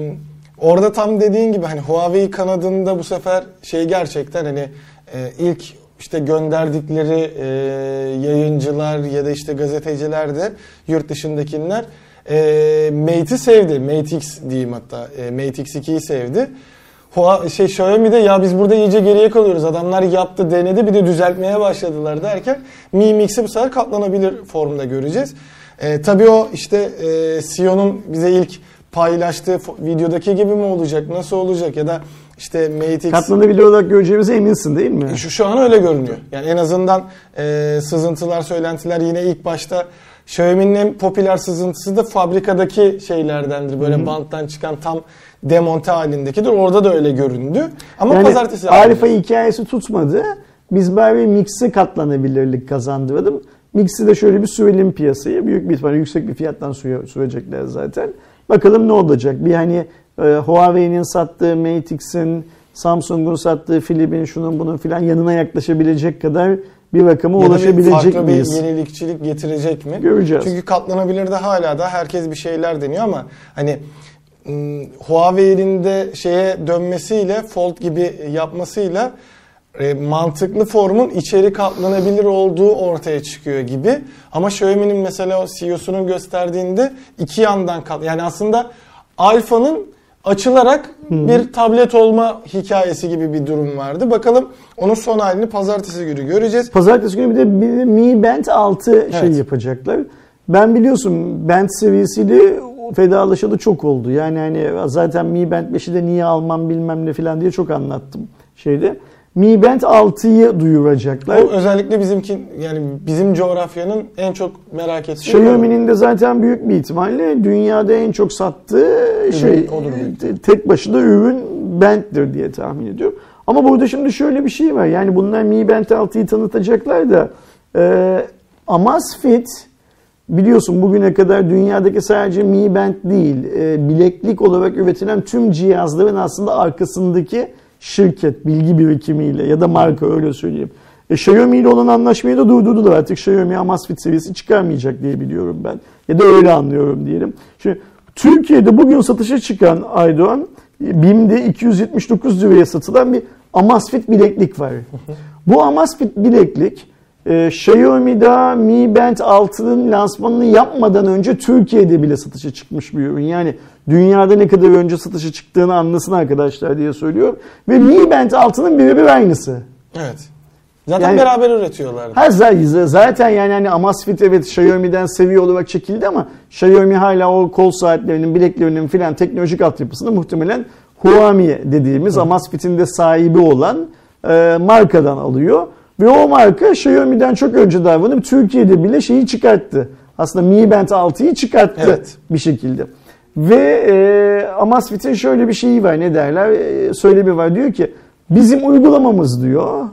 Speaker 1: orada tam dediğin gibi hani Huawei kanadında bu sefer şey gerçekten hani e, ilk işte gönderdikleri e, yayıncılar ya da işte gazeteciler de yurt dışındakiler e, Mate'i sevdi. Mate X diyeyim hatta. E, Mate X2'yi sevdi. Hua, şey Xiaomi de ya biz burada iyice geriye kalıyoruz. Adamlar yaptı, denedi bir de düzeltmeye başladılar derken Mi Mix'i bu sefer katlanabilir formda göreceğiz. E, tabii o işte e, Sion'un bize ilk paylaştığı videodaki gibi mi olacak, nasıl olacak ya da işte Mate.
Speaker 2: Katlanabilir olarak göreceğimize eminsin değil mi?
Speaker 1: Şu, şu an öyle görünüyor. Yani en azından e, sızıntılar, söylentiler yine ilk başta Xiaomi'nin en popüler sızıntısı da fabrikadaki şeylerdendir. Böyle
Speaker 2: Hı hı.
Speaker 1: banttan çıkan tam demonte halindekidir. Orada da öyle göründü. Ama
Speaker 2: Yani
Speaker 1: pazartesi
Speaker 2: Arifa hikayesi tutmadı. Biz bari Mix'i katlanabilirlik kazandırdım. Mix'i de şöyle bir sürelim piyasayı. Büyük bir ihtimalle yüksek bir fiyattan süre- sürecekler zaten. Bakalım ne olacak? Bir hani e, Huawei'nin sattığı Mate X'in, Samsung'un sattığı Philip'in şunun bunun filan yanına yaklaşabilecek kadar bir rakama
Speaker 1: Ya
Speaker 2: ulaşabilecek
Speaker 1: farklı
Speaker 2: miyiz?
Speaker 1: bir yenilikçilik getirecek mi?
Speaker 2: Göreceğiz.
Speaker 1: Çünkü katlanabilir de hala da herkes bir şeyler deniyor ama hani ım, Huawei'nin de şeye dönmesiyle Fold gibi yapmasıyla e, mantıklı formun içeri katlanabilir olduğu ortaya çıkıyor gibi. Ama Xiaomi'nin mesela o CEO'sunun gösterdiğinde iki yandan kat yani aslında Alfa'nın açılarak bir tablet olma hikayesi gibi bir durum vardı. Bakalım onun son halini pazartesi günü göreceğiz.
Speaker 2: Pazartesi günü bir de bir Mi Band 6 şey
Speaker 1: Evet.
Speaker 2: yapacaklar. Ben biliyorsun Band seviyesiyle fedalaşalı çok oldu. Yani hani zaten Mi Band 5'i de niye almam bilmem ne falan diye çok anlattım şeyde. Mi Band 6'yı duyuracaklar.
Speaker 1: O özellikle bizimki yani bizim coğrafyanın en çok merak ettiği
Speaker 2: Xiaomi'nin de zaten büyük bir ihtimalle dünyada en çok sattığı şey
Speaker 1: odur büyük
Speaker 2: te- tek başına ürün Band'dir diye tahmin ediyorum. Ama burada şimdi şöyle bir şey var. Yani bunlar Mi Band 6'yı tanıtacaklar da e, Amazfit biliyorsun bugüne kadar dünyadaki sadece Mi Band değil e, bileklik olarak üretilen tüm cihazların aslında arkasındaki şirket bilgi birikimiyle ya da marka öyle söyleyeyim. E, Xiaomi ile olan anlaşmayı da durdurdular. Artık Xiaomi Amazfit seviyesi çıkarmayacak diye biliyorum ben. Ya da öyle anlıyorum diyelim. Şimdi Türkiye'de bugün satışa çıkan Aydoğan BİM'de 279 liraya satılan bir Amazfit bileklik var. Bu Amazfit bileklik e, Xiaomi'da Mi Band 6'nın lansmanını yapmadan önce Türkiye'de bile satışa çıkmış bir ürün. Yani dünyada ne kadar önce satışa çıktığını anlasın arkadaşlar diye söylüyorum. Ve Mi Band 6'nın birebir aynısı.
Speaker 1: Evet. Zaten
Speaker 2: Yani-
Speaker 1: beraber üretiyorlar.
Speaker 2: Her zaten yani hani Amazfit evet Xiaomi'den seviye olarak çekildi ama Xiaomi hala o kol saatlerinin, bileklerinin filan teknolojik altyapısını muhtemelen Huami dediğimiz Amazfit'in de sahibi olan e, markadan alıyor. Ve o marka Xiaomi'den çok önce davranıp Türkiye'de bile şeyi çıkarttı. Aslında Mi Band 6'yı çıkarttı
Speaker 1: Evet.
Speaker 2: bir şekilde. Ve e, Amazfit'in şöyle bir şeyi var ne derler e, söylemi var diyor ki bizim uygulamamız diyor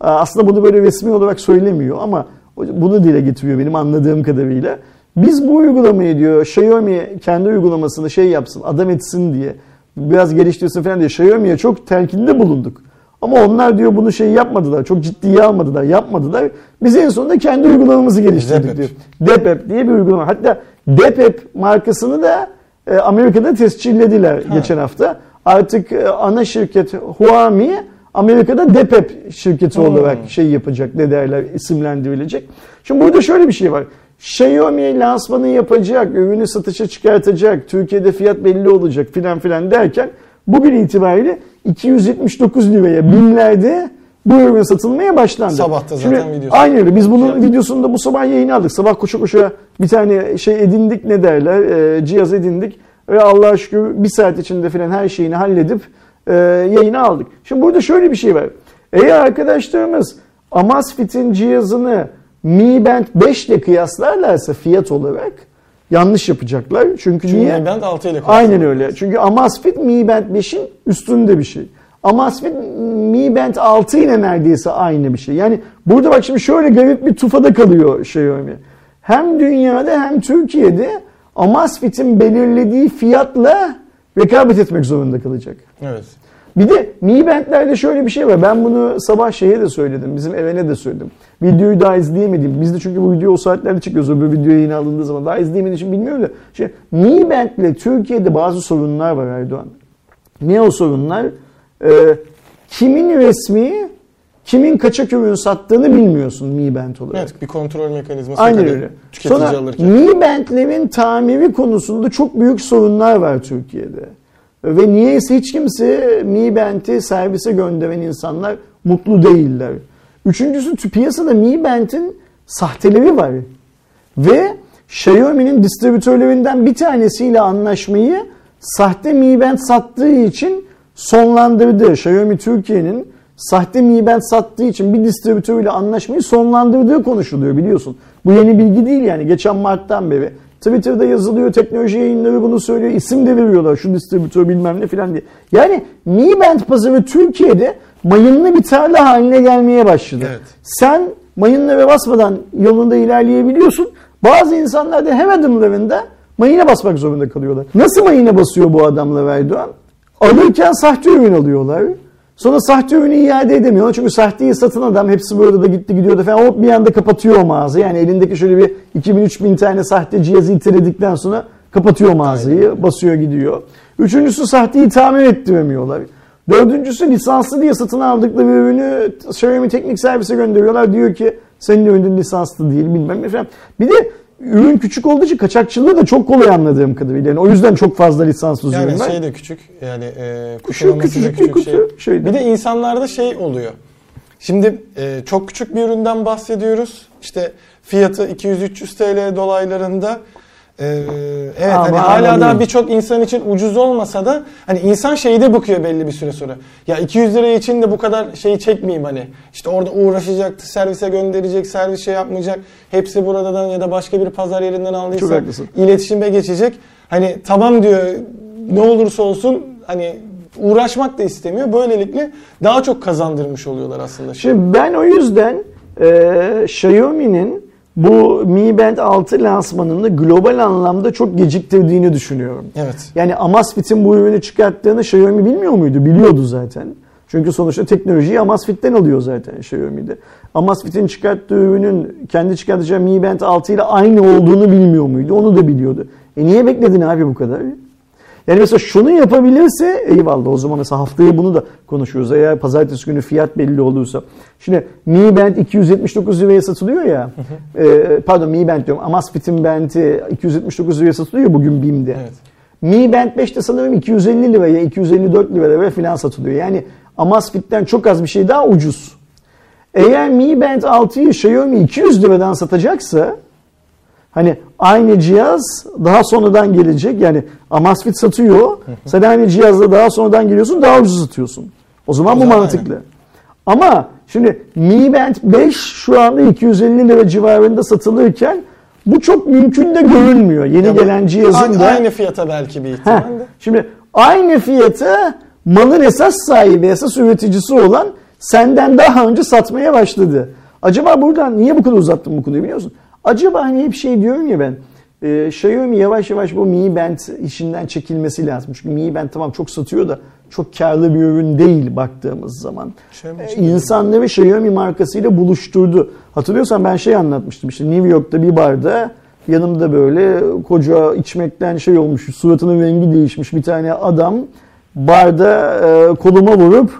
Speaker 2: aslında bunu böyle resmi olarak söylemiyor ama bunu dile getiriyor benim anladığım kadarıyla. Biz bu uygulamayı diyor Xiaomi kendi uygulamasını şey yapsın adam etsin diye biraz geliştirsin falan diye Xiaomi'ye çok telkinde bulunduk. Ama onlar diyor bunu şey yapmadılar. Çok ciddiye almadılar, yapmadılar. Biz en sonunda kendi uygulamamızı geliştirdik
Speaker 1: Depep.
Speaker 2: diyor. Depep diye bir uygulama. Hatta Depep markasını da e, Amerika'da tescillediler geçen hafta. Artık e, ana şirket Huami Amerika'da Depep şirketi
Speaker 1: Hmm.
Speaker 2: olarak şey yapacak ne derler isimlendirilecek. Şimdi burada şöyle bir şey var. Xiaomi lansmanı yapacak, ürünü satışa çıkartacak, Türkiye'de fiyat belli olacak filan filan derken bugün itibariyle 279 liraya BİM'lerde bu ürün satılmaya başlandı.
Speaker 1: Sabahta
Speaker 2: Şimdi,
Speaker 1: zaten videosu.
Speaker 2: Aynen öyle. Biz bunun
Speaker 1: Fiyat.
Speaker 2: videosunu da bu sabah yayına aldık. Sabah koşa koşa bir tane şey edindik ne derler e, cihaz edindik. Ve Allah'a şükür bir saat içinde falan her şeyini halledip e, yayına aldık. Şimdi burada şöyle bir şey var. Eğer arkadaşlarımız Amazfit'in cihazını Mi Band 5 ile kıyaslarlarsa fiyat olarak yanlış yapacaklar. Çünkü,
Speaker 1: Çünkü
Speaker 2: niye?
Speaker 1: Mi Band 6 ile
Speaker 2: Aynen öyle. Çünkü Amazfit Mi Band 5'in üstünde bir şey. Amazfit Mi Band 6 ile neredeyse aynı bir şey. Yani burada bak şimdi şöyle garip bir tufada kalıyor Xiaomi. Hem dünyada hem Türkiye'de Amazfit'in belirlediği fiyatla rekabet etmek zorunda kalacak.
Speaker 1: Evet.
Speaker 2: Bir de Mi Band'lerde şöyle bir şey var. Ben bunu sabah şeye de söyledim. Bizim evene de söyledim. Videoyu daha izleyemedim. Biz de çünkü bu video o saatlerde çıkıyoruz. Öbür video yayına alındığı zaman. Daha izleyemediğim için bilmiyorum da. Şey, Mi Band ile Türkiye'de bazı sorunlar var Erdoğan. Ne o sorunlar? Ee, kimin resmi, kimin kaçak ürün sattığını bilmiyorsun Mi Band olarak.
Speaker 1: Evet bir kontrol mekanizması
Speaker 2: Aynen öyle.
Speaker 1: tüketici
Speaker 2: Sonra
Speaker 1: alırken.
Speaker 2: Mi Band'lerin tamiri konusunda çok büyük sorunlar var Türkiye'de. Ve niyeyse hiç kimse Mi Band'i servise gönderen insanlar mutlu değiller. Üçüncüsü piyasada Mi Band'in sahteleri var. Ve Xiaomi'nin distribütörlerinden bir tanesiyle anlaşmayı sahte Mi Band sattığı için sonlandırdı. Xiaomi Türkiye'nin sahte Mi Band sattığı için bir distribütörüyle anlaşmayı sonlandırdığı konuşuluyor biliyorsun. Bu yeni bilgi değil yani geçen Mart'tan beri. Twitter'da yazılıyor, teknoloji yayınları bunu söylüyor, isim de veriyorlar şu distribütör bilmem ne filan diye. Yani Mi Band pazarı Türkiye'de mayınlı bir tarla haline gelmeye başladı.
Speaker 1: Evet.
Speaker 2: Sen mayınlara basmadan yolunda ilerleyebiliyorsun. Bazı insanlar da her adımlarında mayına basmak zorunda kalıyorlar. Nasıl mayına basıyor bu adamlar Erdoğan? Alırken sahte ürün alıyorlar. Sonra sahte ürünü iade edemiyorlar. Çünkü sahteyi satın adam hepsi burada da gitti gidiyordu falan. Hop bir anda kapatıyor o mağaza. Yani elindeki şöyle bir 2000-3000 tane sahte cihazı iteledikten sonra kapatıyor mağazayı. Basıyor gidiyor. Üçüncüsü sahteyi tamir ettiremiyorlar. Dördüncüsü lisanslı diye satın aldıkları ürünü Xiaomi teknik servise gönderiyorlar. Diyor ki senin ürünün lisanslı değil bilmem ne falan. Bir de ürün küçük olduğu için kaçakçılığı da çok kolay anladığım kadarıyla. Yani o yüzden çok fazla lisanslı ürün
Speaker 1: Yani
Speaker 2: var.
Speaker 1: şey de küçük yani e, da
Speaker 2: küçücük bir
Speaker 1: küçük şey.
Speaker 2: kutu şeydi.
Speaker 1: Bir de insanlarda şey oluyor. Şimdi e, çok küçük bir üründen bahsediyoruz. İşte fiyatı 200-300 TL dolaylarında. E, evet
Speaker 2: Ama
Speaker 1: hani hala daha
Speaker 2: anladım.
Speaker 1: birçok insan için ucuz olmasa da hani insan şeyi de bakıyor belli bir süre sonra. Ya 200 lira için de bu kadar şeyi çekmeyeyim hani. İşte orada uğraşacaktı, servise gönderecek, servis şey yapmayacak. Hepsi buradan ya da başka bir pazar yerinden aldıysa iletişime geçecek. Hani tamam diyor ne olursa olsun hani uğraşmak da istemiyor. Böylelikle daha çok kazandırmış oluyorlar aslında.
Speaker 2: Şimdi ben o yüzden e, Xiaomi'nin bu Mi Band 6 lansmanını global anlamda çok geciktirdiğini düşünüyorum.
Speaker 1: Evet.
Speaker 2: Yani Amazfit'in bu ürünü çıkarttığını Xiaomi bilmiyor muydu? Biliyordu zaten. Çünkü sonuçta teknolojiyi Amazfit'ten alıyor zaten Xiaomi'de. Amazfit'in çıkarttığı ürünün kendi çıkartacağı Mi Band 6 ile aynı olduğunu bilmiyor muydu? Onu da biliyordu. E niye bekledin abi bu kadar? Yani mesela şunu yapabilirse eyvallah o zaman mesela haftaya bunu da konuşuyoruz. Eğer pazartesi günü fiyat belli olursa. Şimdi Mi Band 279 liraya satılıyor ya. e, pardon Mi Band diyorum. Amazfit'in Band'i 279 liraya satılıyor bugün BİM'de.
Speaker 1: Evet.
Speaker 2: Mi Band 5 de sanırım 250 liraya, 254 liraya filan satılıyor. Yani Amazfit'ten çok az bir şey daha ucuz. Eğer Mi Band 6'yı Xiaomi 200 liradan satacaksa hani aynı cihaz daha sonradan gelecek. Yani Amazfit satıyor. Sen aynı cihazla daha sonradan geliyorsun daha ucuz satıyorsun. O zaman bu mantıklı. Ama şimdi Mi Band 5 şu anda 250 lira civarında satılırken bu çok mümkün de görünmüyor. Yeni
Speaker 1: Ya
Speaker 2: gelen cihazın da
Speaker 1: aynı fiyata belki bir ihtimalle.
Speaker 2: Şimdi aynı fiyatı malın esas sahibi, esas üreticisi olan senden daha önce satmaya başladı. Acaba buradan niye bu kadar uzattım bu konuyu biliyor musun? Acaba hani hep şey diyorum ya ben. E, Xiaomi yavaş yavaş bu Mi Band işinden çekilmesi lazım. Çünkü Mi Band tamam çok satıyor da çok karlı bir ürün değil baktığımız zaman.
Speaker 1: Xiaomi
Speaker 2: E, insanları Xiaomi markasıyla buluşturdu. Hatırlıyorsan ben şey anlatmıştım işte New York'ta bir barda yanımda böyle koca içmekten şey olmuş suratının rengi değişmiş bir tane adam barda e, koluma vurup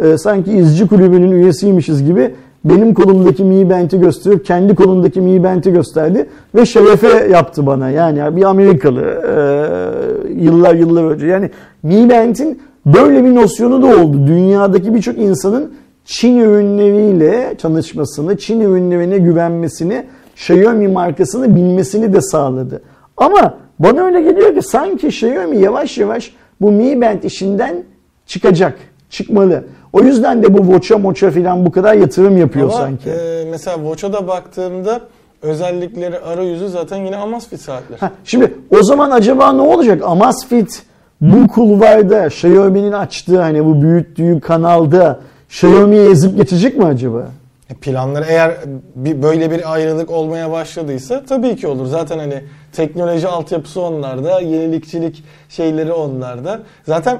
Speaker 2: e, sanki izci kulübünün üyesiymişiz gibi benim kolumdaki Mi Band'i gösterip kendi kolundaki Mi Band'i gösterdi ve şerefe yaptı bana. Yani bir Amerikalı e, yıllar yıllar önce. Yani Mi Band'in böyle bir nosyonu da oldu. Dünyadaki birçok insanın Çin ürünleriyle tanışmasını, Çin ürünlerine güvenmesini, Xiaomi markasını bilmesini de sağladı. Ama bana öyle geliyor ki sanki Xiaomi yavaş yavaş bu Mi Band işinden çıkacak, çıkmalı. O yüzden de bu Watch'a moça falan bu kadar yatırım yapıyor
Speaker 1: Ama
Speaker 2: sanki.
Speaker 1: e, mesela Watch'a da baktığımda özellikleri arayüzü zaten yine Amazfit saatler.
Speaker 2: Ha, şimdi o zaman acaba ne olacak? Amazfit bu kulvarda Xiaomi'nin açtığı hani bu büyüttüğü kanalda Xiaomi'yi ezip geçecek mi acaba?
Speaker 1: E, Planları eğer bir böyle bir ayrılık olmaya başladıysa tabii ki olur. Zaten hani teknoloji altyapısı onlarda, yenilikçilik şeyleri onlarda. Zaten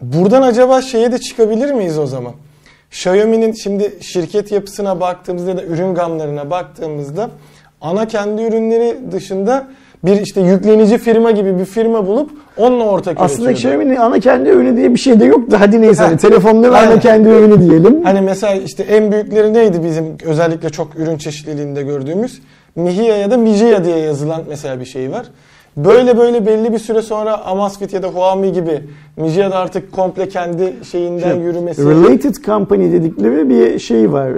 Speaker 1: buradan acaba şeye de çıkabilir miyiz o zaman? Xiaomi'nin şimdi şirket yapısına baktığımızda ya da ürün gamlarına baktığımızda ana kendi ürünleri dışında bir işte yüklenici firma gibi bir firma bulup onunla ortak
Speaker 2: Aslında
Speaker 1: üretiyordu.
Speaker 2: Xiaomi'nin ana kendi ürünü diye bir şey de yok da hadi neyse
Speaker 1: Ha,
Speaker 2: hani telefonları ana
Speaker 1: aynen.
Speaker 2: kendi ürünü diyelim.
Speaker 1: Hani mesela işte en büyükleri neydi bizim özellikle çok ürün çeşitliliğinde gördüğümüz? Mihia ya da Mijia diye yazılan mesela bir şey var. Böyle böyle belli bir süre sonra Amazfit ya da Huami gibi Mijia da artık komple kendi şeyinden
Speaker 2: Şey,
Speaker 1: yürümesi.
Speaker 2: Related company dedikleri bir şey var,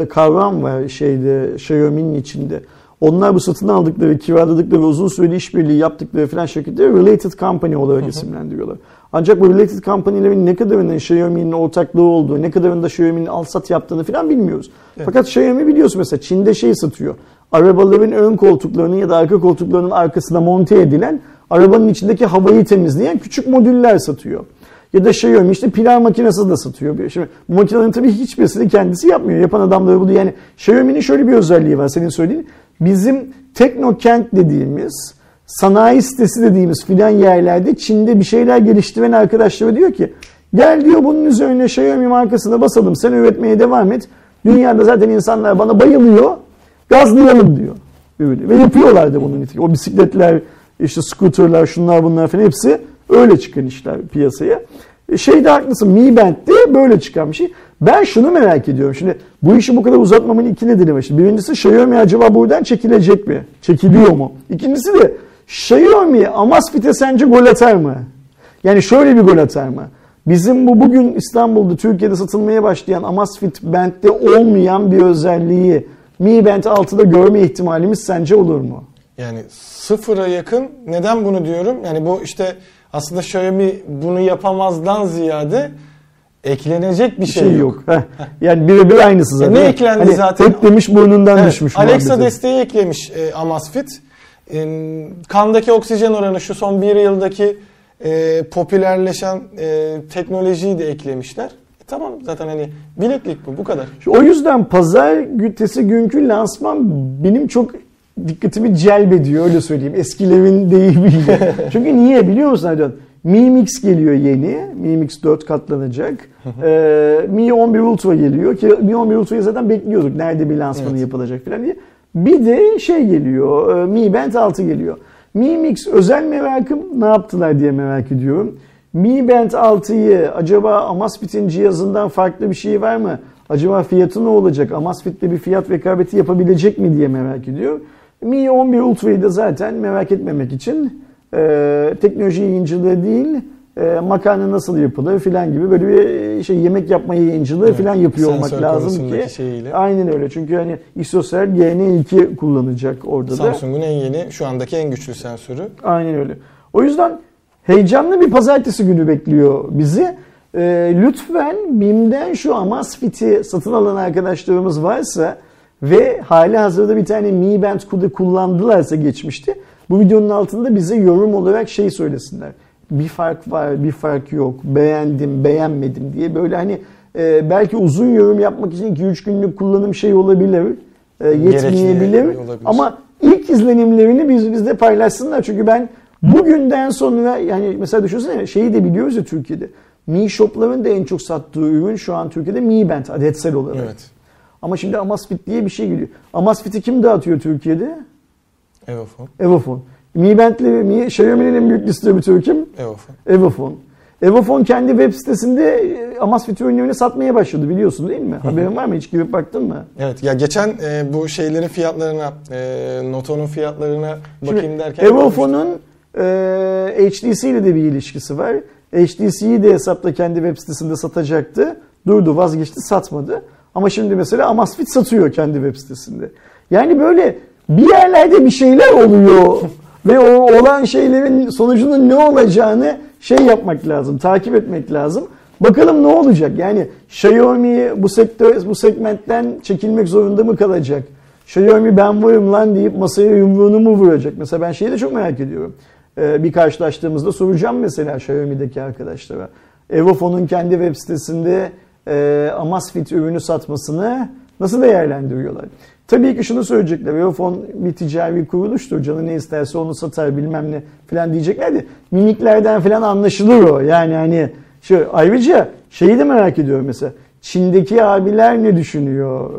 Speaker 2: e, kavram var şeyde Xiaomi'nin içinde. Onlar bu satın aldıkları, kiraladıkları uzun süreli işbirliği yaptıkları falan şirketleri related company olarak isimlendiriyorlar. Ancak bu related company'lerin ne kadarının Xiaomi'nin ortaklığı olduğu, ne kadarında Xiaomi'nin al sat yaptığını falan bilmiyoruz. Fakat Xiaomi biliyorsun mesela Çin'de şey satıyor. Arabaların ön koltuklarının ya da arka koltuklarının arkasına monte edilen arabanın içindeki havayı temizleyen küçük modüller satıyor. Ya da Xiaomi işte pilav makinesi de satıyor. Şimdi bu makinelerin tabii hiçbirisini kendisi yapmıyor. Yapan adamları bunu yani Xiaomi'nin şöyle bir özelliği var senin söylediğin. Bizim teknokent dediğimiz sanayi sitesi dediğimiz filan yerlerde Çin'de bir şeyler geliştiren arkadaşlara diyor ki gel diyor bunun üzerine Xiaomi markasını basalım sen üretmeye devam et. Dünyada zaten insanlar bana bayılıyor gazlayalım diyor. Öyle. Ve yapıyorlar da bunun nitekim. O bisikletler, işte scooterlar, şunlar bunlar falan hepsi öyle çıkan işler piyasaya. E şey de haklısın Mi Band de böyle çıkan bir şey. Ben şunu merak ediyorum. Şimdi bu işi bu kadar uzatmamın iki nedeni var. Şimdi birincisi Xiaomi acaba buradan çekilecek mi? Çekiliyor mu? İkincisi de Xiaomi Amazfit'e sence gol atar mı? Yani şöyle bir gol atar mı? Bizim bu bugün İstanbul'da Türkiye'de satılmaya başlayan Amazfit Band'de olmayan bir özelliği Mi Band 6'da görme ihtimalimiz sence olur mu?
Speaker 1: Yani sıfıra yakın. Neden bunu diyorum? Yani bu işte aslında Xiaomi bunu yapamazdan ziyade eklenecek bir şey,
Speaker 2: şey yok. Heh. Yani birebir aynısı zaten.
Speaker 1: E ne eklendi
Speaker 2: hani
Speaker 1: zaten?
Speaker 2: Hep demiş burnundan
Speaker 1: Evet,
Speaker 2: düşmüş.
Speaker 1: Alexa
Speaker 2: muhabbeti.
Speaker 1: desteği eklemiş e, Amazfit. E, kandaki oksijen oranı şu son bir yıldaki e, popülerleşen e, teknolojiyi de eklemişler. Tamam zaten hani bileklik bu bu kadar.
Speaker 2: O yüzden pazar gütesi günkü lansman benim çok dikkatimi celbediyor öyle söyleyeyim. Eskilerin deyimiyle. Çünkü niye biliyor musun Erdoğan? Mi Mix geliyor yeni. Mi Mix 4 katlanacak. ee, Mi 11 Ultra geliyor ki Mi 11 Ultra'yı zaten bekliyorduk. Nerede bir lansmanı
Speaker 1: Evet.
Speaker 2: yapılacak falan diye. Bir de şey geliyor. e, Mi Band 6 geliyor. Mi Mix özel merakım ne yaptılar diye merak ediyorum. Mi Band 6'yı acaba Amazfit'in cihazından farklı bir şey var mı? Acaba fiyatı ne olacak? Amazfit'le bir fiyat rekabeti yapabilecek mi diye merak ediyorum. Mi 11 Ultra'yı da zaten merak etmemek için e, teknoloji yayıncılığı değil e, makarna nasıl yapılır filan gibi böyle bir şey yemek yapma yayıncılığı
Speaker 1: Evet,
Speaker 2: filan yapıyor olmak lazım ki.
Speaker 1: şeyiyle.
Speaker 2: Aynen öyle. Çünkü hani Isocell GN2 kullanacak orada da.
Speaker 1: Samsung'un en yeni şu andaki en güçlü sensörü.
Speaker 2: Aynen öyle. O yüzden heyecanlı bir pazartesi günü bekliyor bizi. Ee, lütfen BİM'den şu Amazfit'i satın alan arkadaşlarımız varsa ve hali hazırda bir tane Mi Band Q'da kullandılarsa geçmişti. Bu videonun altında bize yorum olarak şey söylesinler. Bir fark var, bir fark yok, beğendim, beğenmedim diye böyle hani e, belki uzun yorum yapmak için 2-3 günlük kullanım şey olabilir, e, yetmeyebilir
Speaker 1: olabilir.
Speaker 2: ama ilk izlenimlerini biz bizde paylaşsınlar. Çünkü ben bugünden sonra yani mesela düşünsene şeyi de biliyoruz ya Türkiye'de. Mi Shop'ların da en çok sattığı ürün şu an Türkiye'de Mi Band adetsel olarak.
Speaker 1: Evet.
Speaker 2: Ama şimdi Amazfit diye bir şey geliyor. Amazfit'i kim dağıtıyor Türkiye'de?
Speaker 1: Evofon.
Speaker 2: Evofon. Mi Band'le Mi, Xiaomi'nin en büyük distribütörü kim?
Speaker 1: Evofon.
Speaker 2: Evofon. Evofon kendi web sitesinde e, Amazfit ürünlerini satmaya başladı biliyorsun değil mi? Haberin var mı? Hiç girip baktın mı?
Speaker 1: Evet ya geçen e, bu şeylerin fiyatlarına, e, Noto'nun fiyatlarına bakayım
Speaker 2: Şimdi
Speaker 1: derken
Speaker 2: Evofon'un e, HTC ile de bir ilişkisi var. HTC'yi de hesapta kendi web sitesinde satacaktı. Durdu vazgeçti satmadı. Ama şimdi mesela Amazfit satıyor kendi web sitesinde. Yani böyle bir yerlerde bir şeyler oluyor. Ve o olan şeylerin sonucunun ne olacağını şey yapmak lazım, takip etmek lazım. Bakalım ne olacak? Yani Xiaomi bu sektör bu segmentten çekilmek zorunda mı kalacak? Xiaomi ben varım lan deyip masaya yumruğunu mu vuracak? Mesela ben şeyi de çok merak ediyorum. Ee, bir karşılaştığımızda soracağım mesela Xiaomi'deki arkadaşlara. Evofon'un kendi web sitesinde e, Amazfit ürünü satmasını nasıl değerlendiriyorlar? Tabii ki şunu söyleyecekler. Evofon bir ticari kuruluştur. Canı ne isterse onu satar bilmem ne falan diyecekler de mimiklerden falan anlaşılır o. Yani hani şu ayrıca şeyi de merak ediyorum mesela. Çin'deki abiler ne düşünüyor?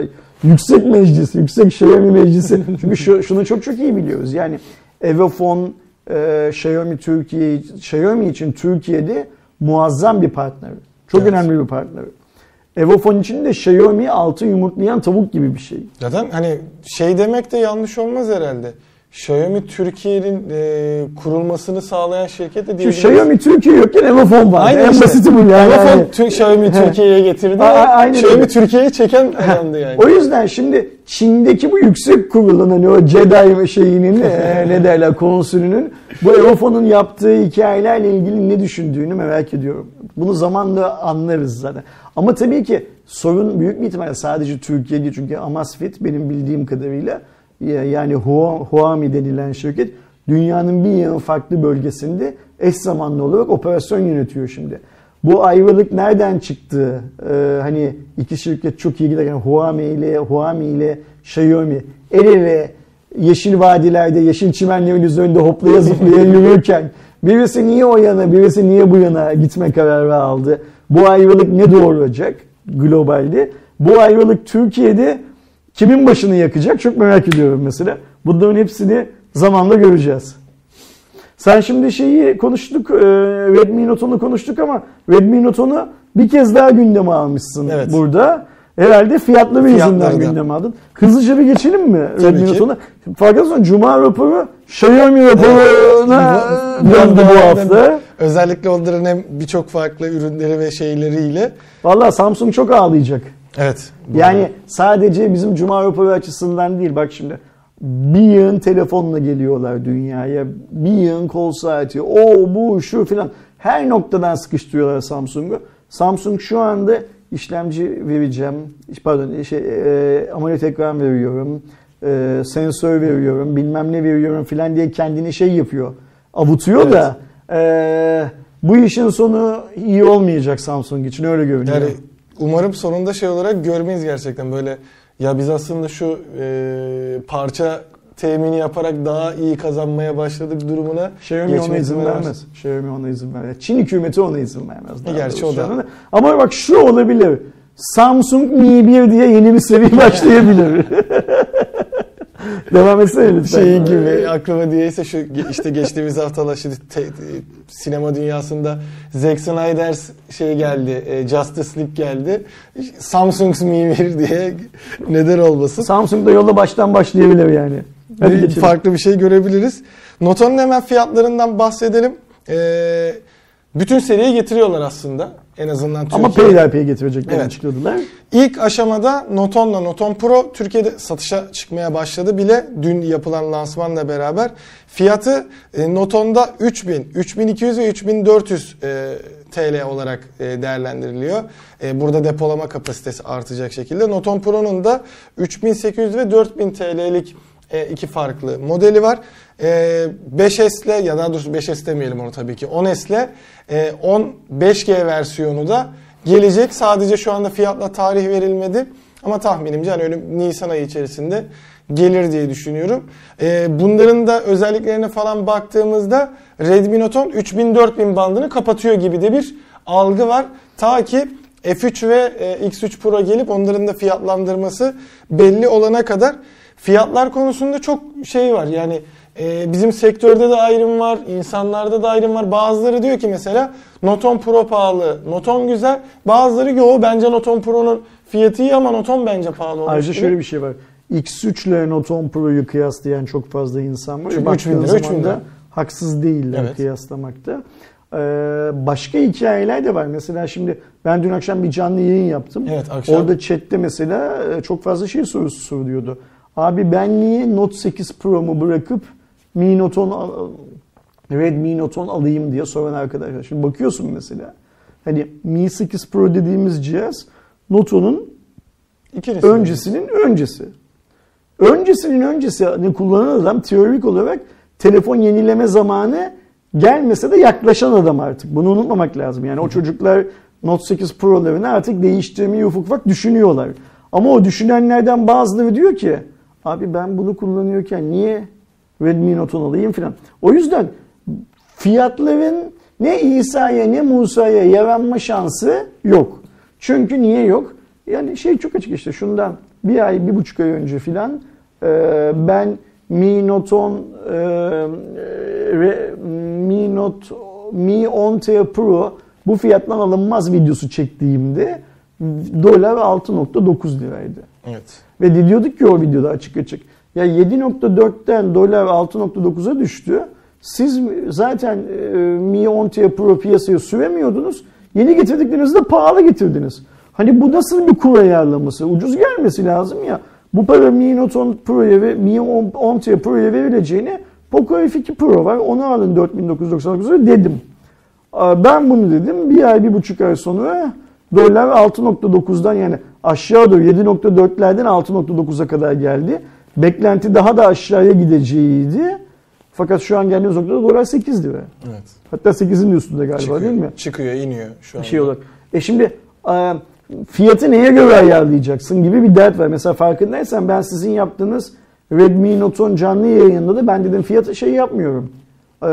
Speaker 2: Ee, yüksek meclis, yüksek Xiaomi meclisi. Çünkü şu, şunu çok çok iyi biliyoruz. Yani Evofon, e, Xiaomi Türkiye, Xiaomi için Türkiye'de muazzam bir partner. Çok
Speaker 1: Evet.
Speaker 2: önemli bir partner. Evofon için de Xiaomi altı yumurtlayan tavuk gibi bir şey.
Speaker 1: Zaten hani şey demek de yanlış olmaz herhalde. Xiaomi Türkiye'nin e, kurulmasını sağlayan şirket de diyebiliriz.
Speaker 2: Xiaomi Türkiye yokken Evofon var.
Speaker 1: Aynen
Speaker 2: en
Speaker 1: işte.
Speaker 2: basiti bu yani.
Speaker 1: Vodafone
Speaker 2: Yani-
Speaker 1: Xiaomi Türkiye'ye getirdi.
Speaker 2: A- aynen
Speaker 1: Xiaomi. Türkiye'ye çeken adamdı yani.
Speaker 2: O yüzden şimdi Çin'deki bu yüksek kurulun hani o Jedi şeyinin e, ne derler konsülünün bu Evofon'un yaptığı hikayelerle ilgili ne düşündüğünü merak ediyorum. Bunu zamanla anlarız zaten. Ama tabii ki sorun büyük bir ihtimalle sadece Türkiye'de çünkü Amazfit benim bildiğim kadarıyla yani Hua- Huami denilen şirket dünyanın bir yığın farklı bölgesinde eş zamanlı olarak operasyon yönetiyor şimdi. Bu ayrılık nereden çıktı? Ee, hani iki şirket çok iyi giderken Huami ile Huami ile Xiaomi el ele yeşil vadilerde, yeşil çimenlerin üzerinde hoplaya zıplaya yürürken birisi niye o yana, birisi niye bu yana gitme kararı aldı? Bu ayrılık ne doğuracak globalde? Bu ayrılık Türkiye'de kimin başını yakacak? Çok merak ediyorum mesela. Bunların hepsini zamanla göreceğiz. Sen şimdi şeyi konuştuk, e, Redmi Note 10'u konuştuk ama Redmi Note 10'u bir kez daha gündeme almışsın
Speaker 1: Evet.
Speaker 2: burada. Herhalde fiyatları yüzünden
Speaker 1: Fiyatlardan.
Speaker 2: gündeme aldın. Hızlıca bir geçelim mi
Speaker 1: Tabii
Speaker 2: Redmi. Note 10'a? Farkındaysan Cuma raporu Xiaomi raporuna döndü bu hafta.
Speaker 1: Özellikle onların hem birçok farklı ürünleri ve şeyleriyle.
Speaker 2: Valla Samsung çok ağlayacak.
Speaker 1: Evet.
Speaker 2: Yani sadece bizim Cuma raporu açısından değil bak şimdi. Bir yığın telefonla geliyorlar dünyaya. Bir yığın kol saati. O bu şu filan. Her noktadan sıkıştırıyorlar Samsung'u. Samsung şu anda işlemci vereceğim. Pardon şey, e, AMOLED ekran veriyorum. E, sensör veriyorum. Bilmem ne veriyorum filan diye kendini şey yapıyor. Avutuyor da e, bu işin sonu iyi olmayacak Samsung için öyle görünüyor.
Speaker 1: Yani umarım sonunda şey olarak görmeyiz gerçekten böyle ya biz aslında şu e, parça temini yaparak daha iyi kazanmaya başladık durumuna
Speaker 2: Xiaomi ona izin vermez. Xiaomi ona izin vermez. Çin hükümeti ona izin vermez. daha
Speaker 1: Gerçi o da.
Speaker 2: Ama bak şu olabilir. Samsung Mi 1 diye yeni bir seri başlayabilir. Devam etsene lütfen.
Speaker 1: Şeyi gibi aklıma diyeyse şu işte geçtiğimiz haftalar şimdi te- te- sinema dünyasında Zack Snyder şey geldi, e, Justice League geldi. Samsung Mi 1 diye neden olmasın.
Speaker 2: Samsung da yola baştan başlayabilir yani. Hadi
Speaker 1: bir
Speaker 2: geçelim.
Speaker 1: farklı bir şey görebiliriz. Noton'un hemen fiyatlarından bahsedelim. Ee, bütün seriyi getiriyorlar aslında. En azından
Speaker 2: Ama
Speaker 1: Türkiye.
Speaker 2: peyderpey getireceklerini
Speaker 1: Evet.
Speaker 2: açıkladılar.
Speaker 1: İlk aşamada Noton'la Noton Pro Türkiye'de satışa çıkmaya başladı bile dün yapılan lansmanla beraber. Fiyatı e, Noton'da 3000, 3200 ve 3400 e, TL olarak e, değerlendiriliyor. E, burada depolama kapasitesi artacak şekilde. Noton Pro'nun da 3800 ve 4000 TL'lik e, iki farklı modeli var. E, 5S'le ya daha doğrusu 5S demeyelim onu tabii ki 10S'le e, 10 5G versiyonu da gelecek. Sadece şu anda fiyatla tarih verilmedi. Ama tahminimce hani öyle Nisan ayı içerisinde gelir diye düşünüyorum. E, bunların da özelliklerine falan baktığımızda Redmi Note 10 3000-4000 bandını kapatıyor gibi de bir algı var. Ta ki F3 ve e, X3 Pro gelip onların da fiyatlandırması belli olana kadar fiyatlar konusunda çok şey var. Yani e, bizim sektörde de ayrım var, insanlarda da ayrım var. Bazıları diyor ki mesela Noton Pro pahalı, Noton güzel. Bazıları yo bence Noton Pro'nun fiyatı iyi ama Noton bence pahalı olmuş.
Speaker 2: Ayrıca
Speaker 1: gibi.
Speaker 2: şöyle bir şey var. X3 ile Note 10 Pro'yu kıyaslayan çok fazla insan var.
Speaker 1: Çünkü
Speaker 2: Baktığın
Speaker 1: 3000 lira,
Speaker 2: zaman
Speaker 1: 3000
Speaker 2: da
Speaker 1: lira.
Speaker 2: haksız değiller
Speaker 1: Evet.
Speaker 2: kıyaslamakta. Ee, başka hikayeler de var. Mesela şimdi ben dün akşam bir canlı yayın yaptım.
Speaker 1: Evet, akşam.
Speaker 2: Orada chatte mesela e, çok fazla şey sorusu soruluyordu. Abi ben niye Note 8 Pro'mu bırakıp Mi Note 10 al- Redmi Note 10 alayım diye soran arkadaşlar. Şimdi bakıyorsun mesela. Hani Mi 8 Pro dediğimiz cihaz Note 10'un
Speaker 1: İkincisi.
Speaker 2: öncesinin öncesi. Öncesinin öncesi ne kullanan adam teorik olarak telefon yenileme zamanı gelmese de yaklaşan adam artık. Bunu unutmamak lazım. Yani o çocuklar Note 8 Pro'larını artık değiştirmeyi ufak ufak düşünüyorlar. Ama o düşünenlerden bazıları diyor ki abi ben bunu kullanıyorken niye Redmi Note 10 alayım filan. O yüzden fiyatların ne İsa'ya ne Musa'ya yaranma şansı yok. Çünkü niye yok? Yani şey çok açık işte şundan bir ay, bir buçuk ay önce filan e, ben Mi Note 10 e, re- Mi Note Mi 10T Pro bu fiyattan alınmaz videosu çektiğimde dolar 6.9 liraydı.
Speaker 1: Evet.
Speaker 2: Ve diyorduk ki o videoda açık açık. Ya 7.4'ten dolar 6.9'a düştü. Siz zaten e, Mi 10T Pro piyasaya süremiyordunuz. Yeni getirdiklerinizde pahalı getirdiniz. Hani bu nasıl bir kur ayarlaması? Ucuz gelmesi lazım ya. Bu para Mi Note 10 Pro'ya ve Mi 10T Pro'ya verileceğini Poco F2 Pro var. Onu alın 4999 lira dedim. Ben bunu dedim. Bir ay, bir buçuk ay sonra dolar 6.9'dan yani aşağı doğru 7.4'lerden 6.9'a kadar geldi. Beklenti daha da aşağıya gideceğiydi. Fakat şu an geldiğimiz noktada dolar 8 lira.
Speaker 1: Evet.
Speaker 2: Hatta 8'in de üstünde galiba
Speaker 1: Çıkıyor,
Speaker 2: değil mi?
Speaker 1: Çıkıyor, iniyor şu an.
Speaker 2: Şey olarak. E şimdi e, fiyatı neye göre ayarlayacaksın gibi bir dert var. Mesela farkındaysan ben sizin yaptığınız Redmi Note 10 canlı yayında da ben dedim fiyatı şey yapmıyorum. E,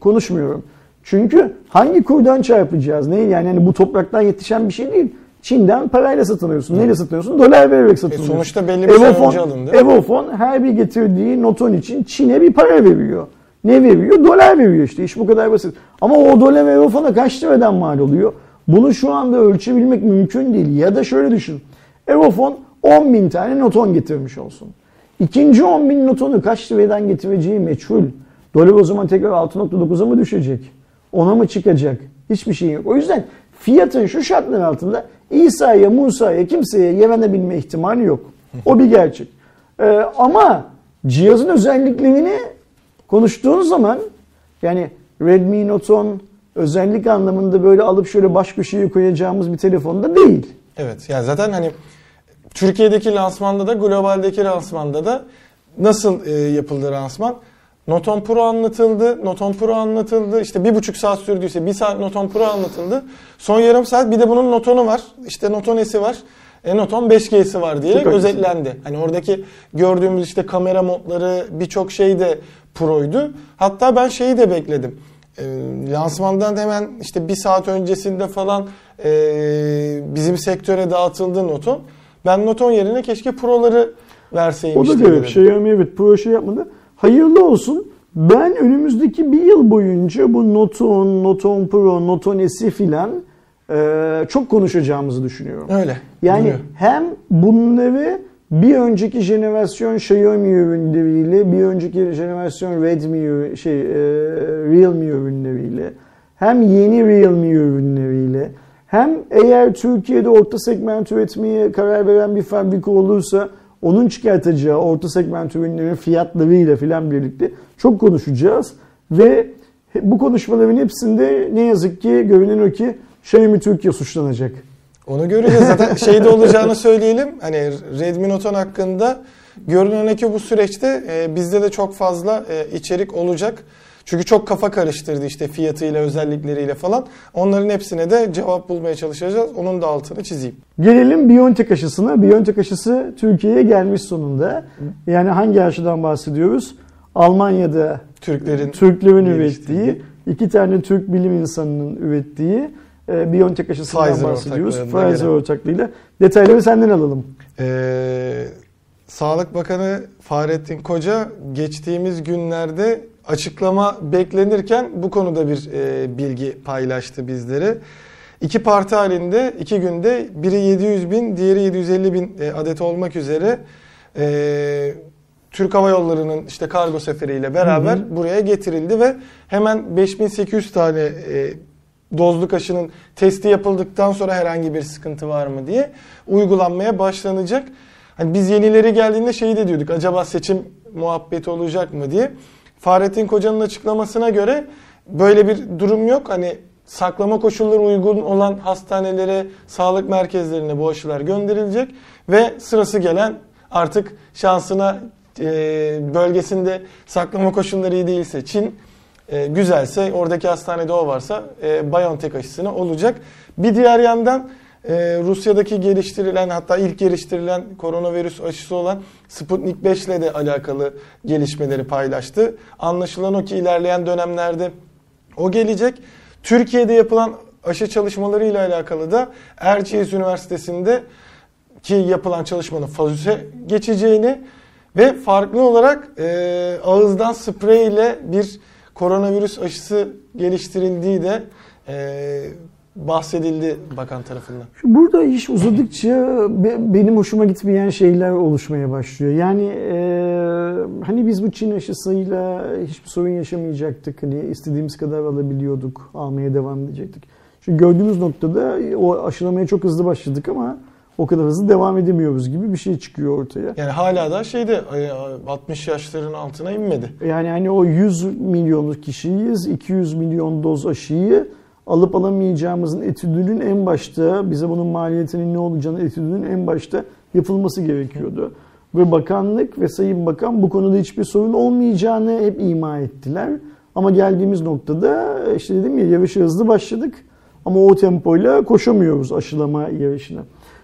Speaker 2: konuşmuyorum. Çünkü hangi kurdan çarpacağız? Ne yani hani bu topraktan yetişen bir şey değil. Çin'den parayla satın alıyorsun. Neyle satın alıyorsun? Dolar vererek satın
Speaker 1: E
Speaker 2: alıyorsun.
Speaker 1: sonuçta belli bir süre önce alındı.
Speaker 2: Evofon her bir getirdiği Noton için Çin'e bir para veriyor. Ne veriyor? Dolar veriyor işte. İş bu kadar basit. Ama o dolar ve Evofona kaç liradan mal oluyor? Bunu şu anda ölçebilmek mümkün değil. Ya da şöyle düşün. Evofon 10 bin tane Noton getirmiş olsun. İkinci 10 bin Noton'u kaç liradan getireceği meçhul. Dolar o zaman tekrar 6.9'a mı düşecek? Ona mı çıkacak? Hiçbir şey yok. O yüzden fiyatın şu şartlar altında İsa'ya, Musa'ya, kimseye yevenebilme ihtimali yok. O bir gerçek. Ee, ama cihazın özelliklerini konuştuğun zaman yani Redmi Note 10 özellik anlamında böyle alıp şöyle baş köşeye koyacağımız bir telefonda değil.
Speaker 1: Evet yani zaten hani Türkiye'deki lansmanda da globaldeki lansmanda da nasıl e, yapıldı lansman? Note 10 Pro anlatıldı, Note 10 Pro anlatıldı. İşte bir buçuk saat sürdüyse bir saat Note 10 Pro anlatıldı. Son yarım saat bir de bunun Note 10'u var. İşte Note 10S'i var. E, Note 10 5G'si var diye
Speaker 2: Çok
Speaker 1: özetlendi. Hani oradaki gördüğümüz işte kamera modları birçok şey de Pro'ydu. Hatta ben şeyi de bekledim. E, lansmandan hemen işte bir saat öncesinde falan e, bizim sektöre dağıtıldı Note 10. Ben Note 10 yerine keşke Pro'ları verseymiş
Speaker 2: O da garip.
Speaker 1: dedim.
Speaker 2: Xiaomi evet Pro şey yapmadı. Hayırlı olsun. Ben önümüzdeki bir yıl boyunca bu Note 10, Note 10 Pro, Note 10 S'i filan e, çok konuşacağımızı düşünüyorum.
Speaker 1: Öyle.
Speaker 2: Yani
Speaker 1: duruyor.
Speaker 2: hem bunları bir önceki jenerasyon Xiaomi ürünleriyle, bir önceki jenerasyon Redmi şey e, Realme ürünleriyle, hem yeni Realme ürünleriyle, hem eğer Türkiye'de orta segment üretmeye karar veren bir fabrika olursa onun çıkartacağı orta segment ürünlerin fiyatlarıyla filan birlikte çok konuşacağız ve bu konuşmaların hepsinde ne yazık ki görünen o ki Xiaomi Türkiye suçlanacak.
Speaker 1: Onu göreceğiz. Zaten şeyde olacağını söyleyelim. Hani Redmi Note 10 hakkında görünen o ki bu süreçte e, bizde de çok fazla e, içerik olacak. Çünkü çok kafa karıştırdı işte fiyatıyla, özellikleriyle falan. Onların hepsine de cevap bulmaya çalışacağız. Onun da altını çizeyim.
Speaker 2: Gelelim BioNTech aşısına. BioNTech aşısı Türkiye'ye gelmiş sonunda. Yani hangi aşıdan bahsediyoruz? Almanya'da
Speaker 1: Türklerin
Speaker 2: Türklerin ürettiği, iki tane Türk bilim insanının ürettiği e, BioNTech aşısından
Speaker 1: Pfizer
Speaker 2: bahsediyoruz. Pfizer
Speaker 1: gelen.
Speaker 2: ortaklığıyla. Detayları senden alalım.
Speaker 1: Ee, Sağlık Bakanı Fahrettin Koca geçtiğimiz günlerde açıklama beklenirken bu konuda bir e, bilgi paylaştı bizlere. İki parti halinde iki günde biri 700 bin diğeri 750 bin e, adet olmak üzere e, Türk Hava Yolları'nın işte kargo seferiyle beraber
Speaker 2: Hı hı.
Speaker 1: buraya getirildi ve hemen 5800 tane e, dozluk aşının testi yapıldıktan sonra herhangi bir sıkıntı var mı diye uygulanmaya başlanacak. Hani biz yenileri geldiğinde şeyi de diyorduk acaba seçim muhabbeti olacak mı diye. Fahrettin Koca'nın açıklamasına göre böyle bir durum yok. Hani saklama koşulları uygun olan hastanelere, sağlık merkezlerine bu aşılar gönderilecek ve sırası gelen artık şansına e, bölgesinde saklama koşulları iyi değilse Çin, e, güzelse oradaki hastanede o varsa e, BioNTech aşısına olacak. Bir diğer yandan e, Rusya'daki geliştirilen hatta ilk geliştirilen koronavirüs aşısı olan Sputnik 5 ile de alakalı gelişmeleri paylaştı. Anlaşılan o ki ilerleyen dönemlerde o gelecek. Türkiye'de yapılan aşı çalışmaları ile alakalı da Erciyes Üniversitesi'nde ki yapılan çalışmanın fazüse geçeceğini ve farklı olarak e, ağızdan sprey ile bir koronavirüs aşısı geliştirildiği de e, bahsedildi bakan tarafından.
Speaker 2: Burada iş uzadıkça benim hoşuma gitmeyen şeyler oluşmaya başlıyor. Yani e, hani biz bu Çin aşısıyla hiçbir sorun yaşamayacaktık. Hani istediğimiz kadar alabiliyorduk, almaya devam edecektik. Çünkü gördüğümüz noktada o aşılamaya çok hızlı başladık ama o kadar hızlı devam edemiyoruz gibi bir şey çıkıyor ortaya.
Speaker 1: Yani hala da şeyde 60 yaşların altına inmedi.
Speaker 2: Yani hani o 100 milyonluk kişiyiz, 200 milyon doz aşıyı alıp alamayacağımızın etüdünün en başta bize bunun maliyetinin ne olacağını etüdünün en başta yapılması gerekiyordu. Ve bakanlık ve sayın bakan bu konuda hiçbir sorun olmayacağını hep ima ettiler. Ama geldiğimiz noktada işte dedim ya yarışa hızlı başladık ama o tempoyla koşamıyoruz aşılama yarışına.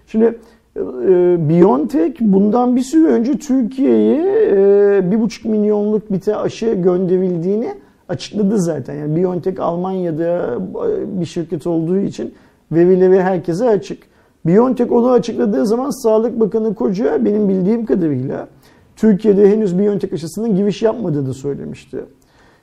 Speaker 2: Şimdi e, BioNTech bundan bir süre önce Türkiye'ye e, bir buçuk milyonluk bir aşı gönderildiğini açıkladı zaten. Yani BioNTech Almanya'da e, bir şirket olduğu için verileri herkese açık. BioNTech onu açıkladığı zaman Sağlık Bakanı Koca benim bildiğim kadarıyla Türkiye'de henüz BioNTech aşısının giriş yapmadığını söylemişti.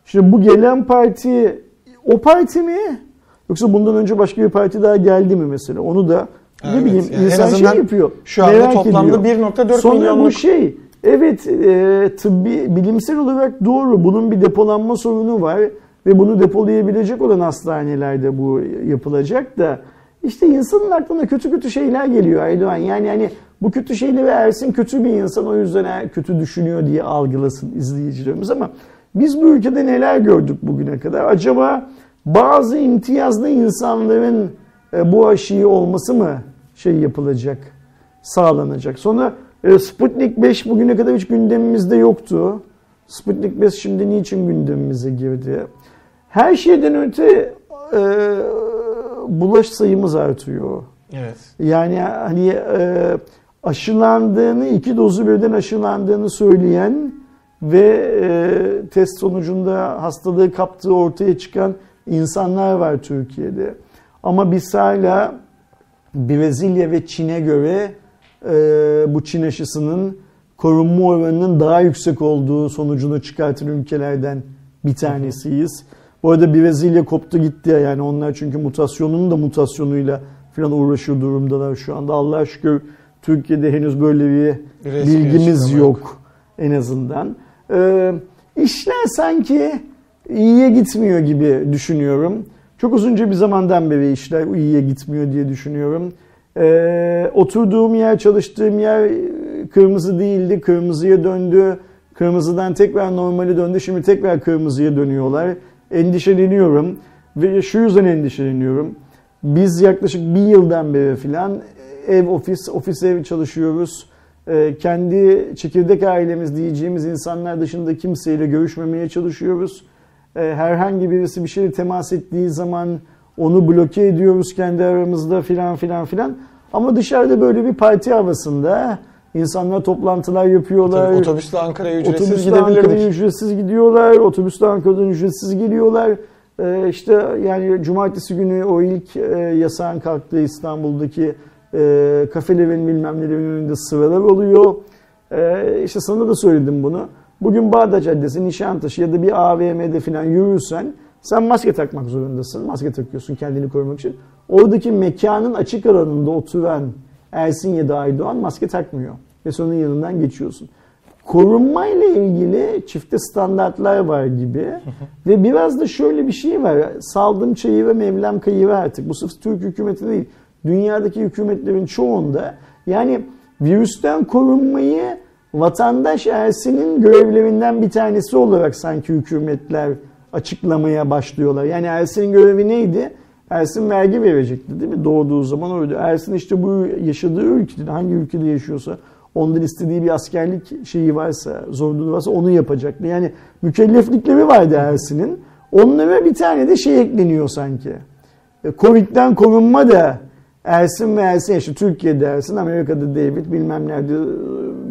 Speaker 2: Şimdi bu gelen parti o parti mi? Yoksa bundan önce başka bir parti daha geldi mi mesela? Onu da evet, ne bileyim yani insan şey yapıyor.
Speaker 1: Şu anda toplamda 1.4
Speaker 2: Sonra milyonluk... bu şey Evet e, tıbbi bilimsel olarak doğru. Bunun bir depolanma sorunu var ve bunu depolayabilecek olan hastanelerde bu yapılacak da işte insanın aklına kötü kötü şeyler geliyor Aydoğan. Yani hani bu kötü şeyleri Ersin kötü bir insan o yüzden kötü düşünüyor diye algılasın izleyicilerimiz ama biz bu ülkede neler gördük bugüne kadar? Acaba bazı imtiyazlı insanların e, bu aşıyı olması mı şey yapılacak, sağlanacak? Sonra e, Sputnik 5 bugüne kadar hiç gündemimizde yoktu. Sputnik 5 şimdi niçin gündemimize girdi? Her şeyden öte e, bulaş sayımız artıyor.
Speaker 1: Evet.
Speaker 2: Yani hani e, aşılandığını, iki dozu birden aşılandığını söyleyen ve e, test sonucunda hastalığı kaptığı ortaya çıkan insanlar var Türkiye'de. Ama biz hala Brezilya ve Çin'e göre e, bu Çin aşısının korunma oranının daha yüksek olduğu sonucunu çıkartan ülkelerden bir tanesiyiz. Bu arada Brezilya koptu gitti ya yani onlar çünkü mutasyonun da mutasyonuyla falan uğraşıyor durumdalar şu anda. Allah'a şükür Türkiye'de henüz böyle bir Resmi bilgimiz yok en azından. Ee, işler sanki iyiye gitmiyor gibi düşünüyorum. Çok uzunca bir zamandan beri işler iyiye gitmiyor diye düşünüyorum. Ee, oturduğum yer, çalıştığım yer kırmızı değildi. Kırmızıya döndü. Kırmızıdan tekrar normale döndü. Şimdi tekrar kırmızıya dönüyorlar. Endişeleniyorum. Ve şu yüzden endişeleniyorum. Biz yaklaşık bir yıldan beri filan ev ofis, ofis ev çalışıyoruz. Ee, kendi çekirdek ailemiz diyeceğimiz insanlar dışında kimseyle görüşmemeye çalışıyoruz. Ee, herhangi birisi bir şeyle temas ettiği zaman onu bloke ediyoruz kendi aramızda filan filan filan. Ama dışarıda böyle bir parti havasında insanlar toplantılar yapıyorlar.
Speaker 1: Tabii, otobüsle Ankara'ya ücretsiz otobüsle. Ankara'ya
Speaker 2: ücretsiz gidiyorlar. Otobüsle Ankara'dan ücretsiz geliyorlar. Ee, işte yani cumartesi günü o ilk e, yasağın kalktığı İstanbul'daki e, kafelerin bilmem nelerin önünde sıralar oluyor. E, işte sana da söyledim bunu. Bugün Bağdat Caddesi, Nişantaşı ya da bir AVM'de falan yürürsen sen maske takmak zorundasın. Maske takıyorsun kendini korumak için. Oradaki mekanın açık alanında oturan Ersin ya da Aydoğan maske takmıyor. Ve sonun yanından geçiyorsun. Korunmayla ilgili çifte standartlar var gibi. ve biraz da şöyle bir şey var. Saldım çayı ve Mevlam kayı artık. Bu sırf Türk hükümeti değil. Dünyadaki hükümetlerin çoğunda yani virüsten korunmayı vatandaş Ersin'in görevlerinden bir tanesi olarak sanki hükümetler açıklamaya başlıyorlar. Yani Ersin'in görevi neydi? Ersin vergi verecekti değil mi? Doğduğu zaman öyle. Ersin işte bu yaşadığı ülkede hangi ülkede yaşıyorsa ondan istediği bir askerlik şeyi varsa, zorunluluğu varsa onu yapacaktı. Yani mükelleflikleri vardı Ersin'in. Onlara bir tane de şey ekleniyor sanki. E, Covid'den korunma da Ersin ve Ersin işte Türkiye'de Ersin, Amerika'da David bilmem nerede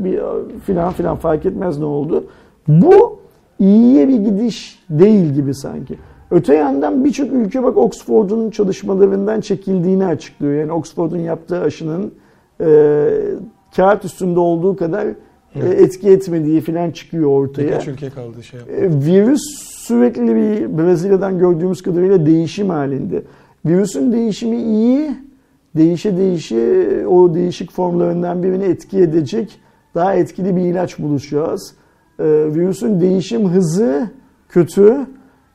Speaker 2: bir filan filan fark etmez ne oldu. Bu iyiye bir gidiş değil gibi sanki. Öte yandan birçok ülke bak Oxford'un çalışmalarından çekildiğini açıklıyor. Yani Oxford'un yaptığı aşının e, kağıt üstünde olduğu kadar e, evet. etki etmediği falan çıkıyor ortaya.
Speaker 1: Birkaç ülke kaldı şey
Speaker 2: e, Virüs sürekli bir Brezilya'dan gördüğümüz kadarıyla değişim halinde. virüsün değişimi iyi, değişe değişe o değişik formlarından birini etki edecek daha etkili bir ilaç bulacağız. Ee, virüsün değişim hızı kötü.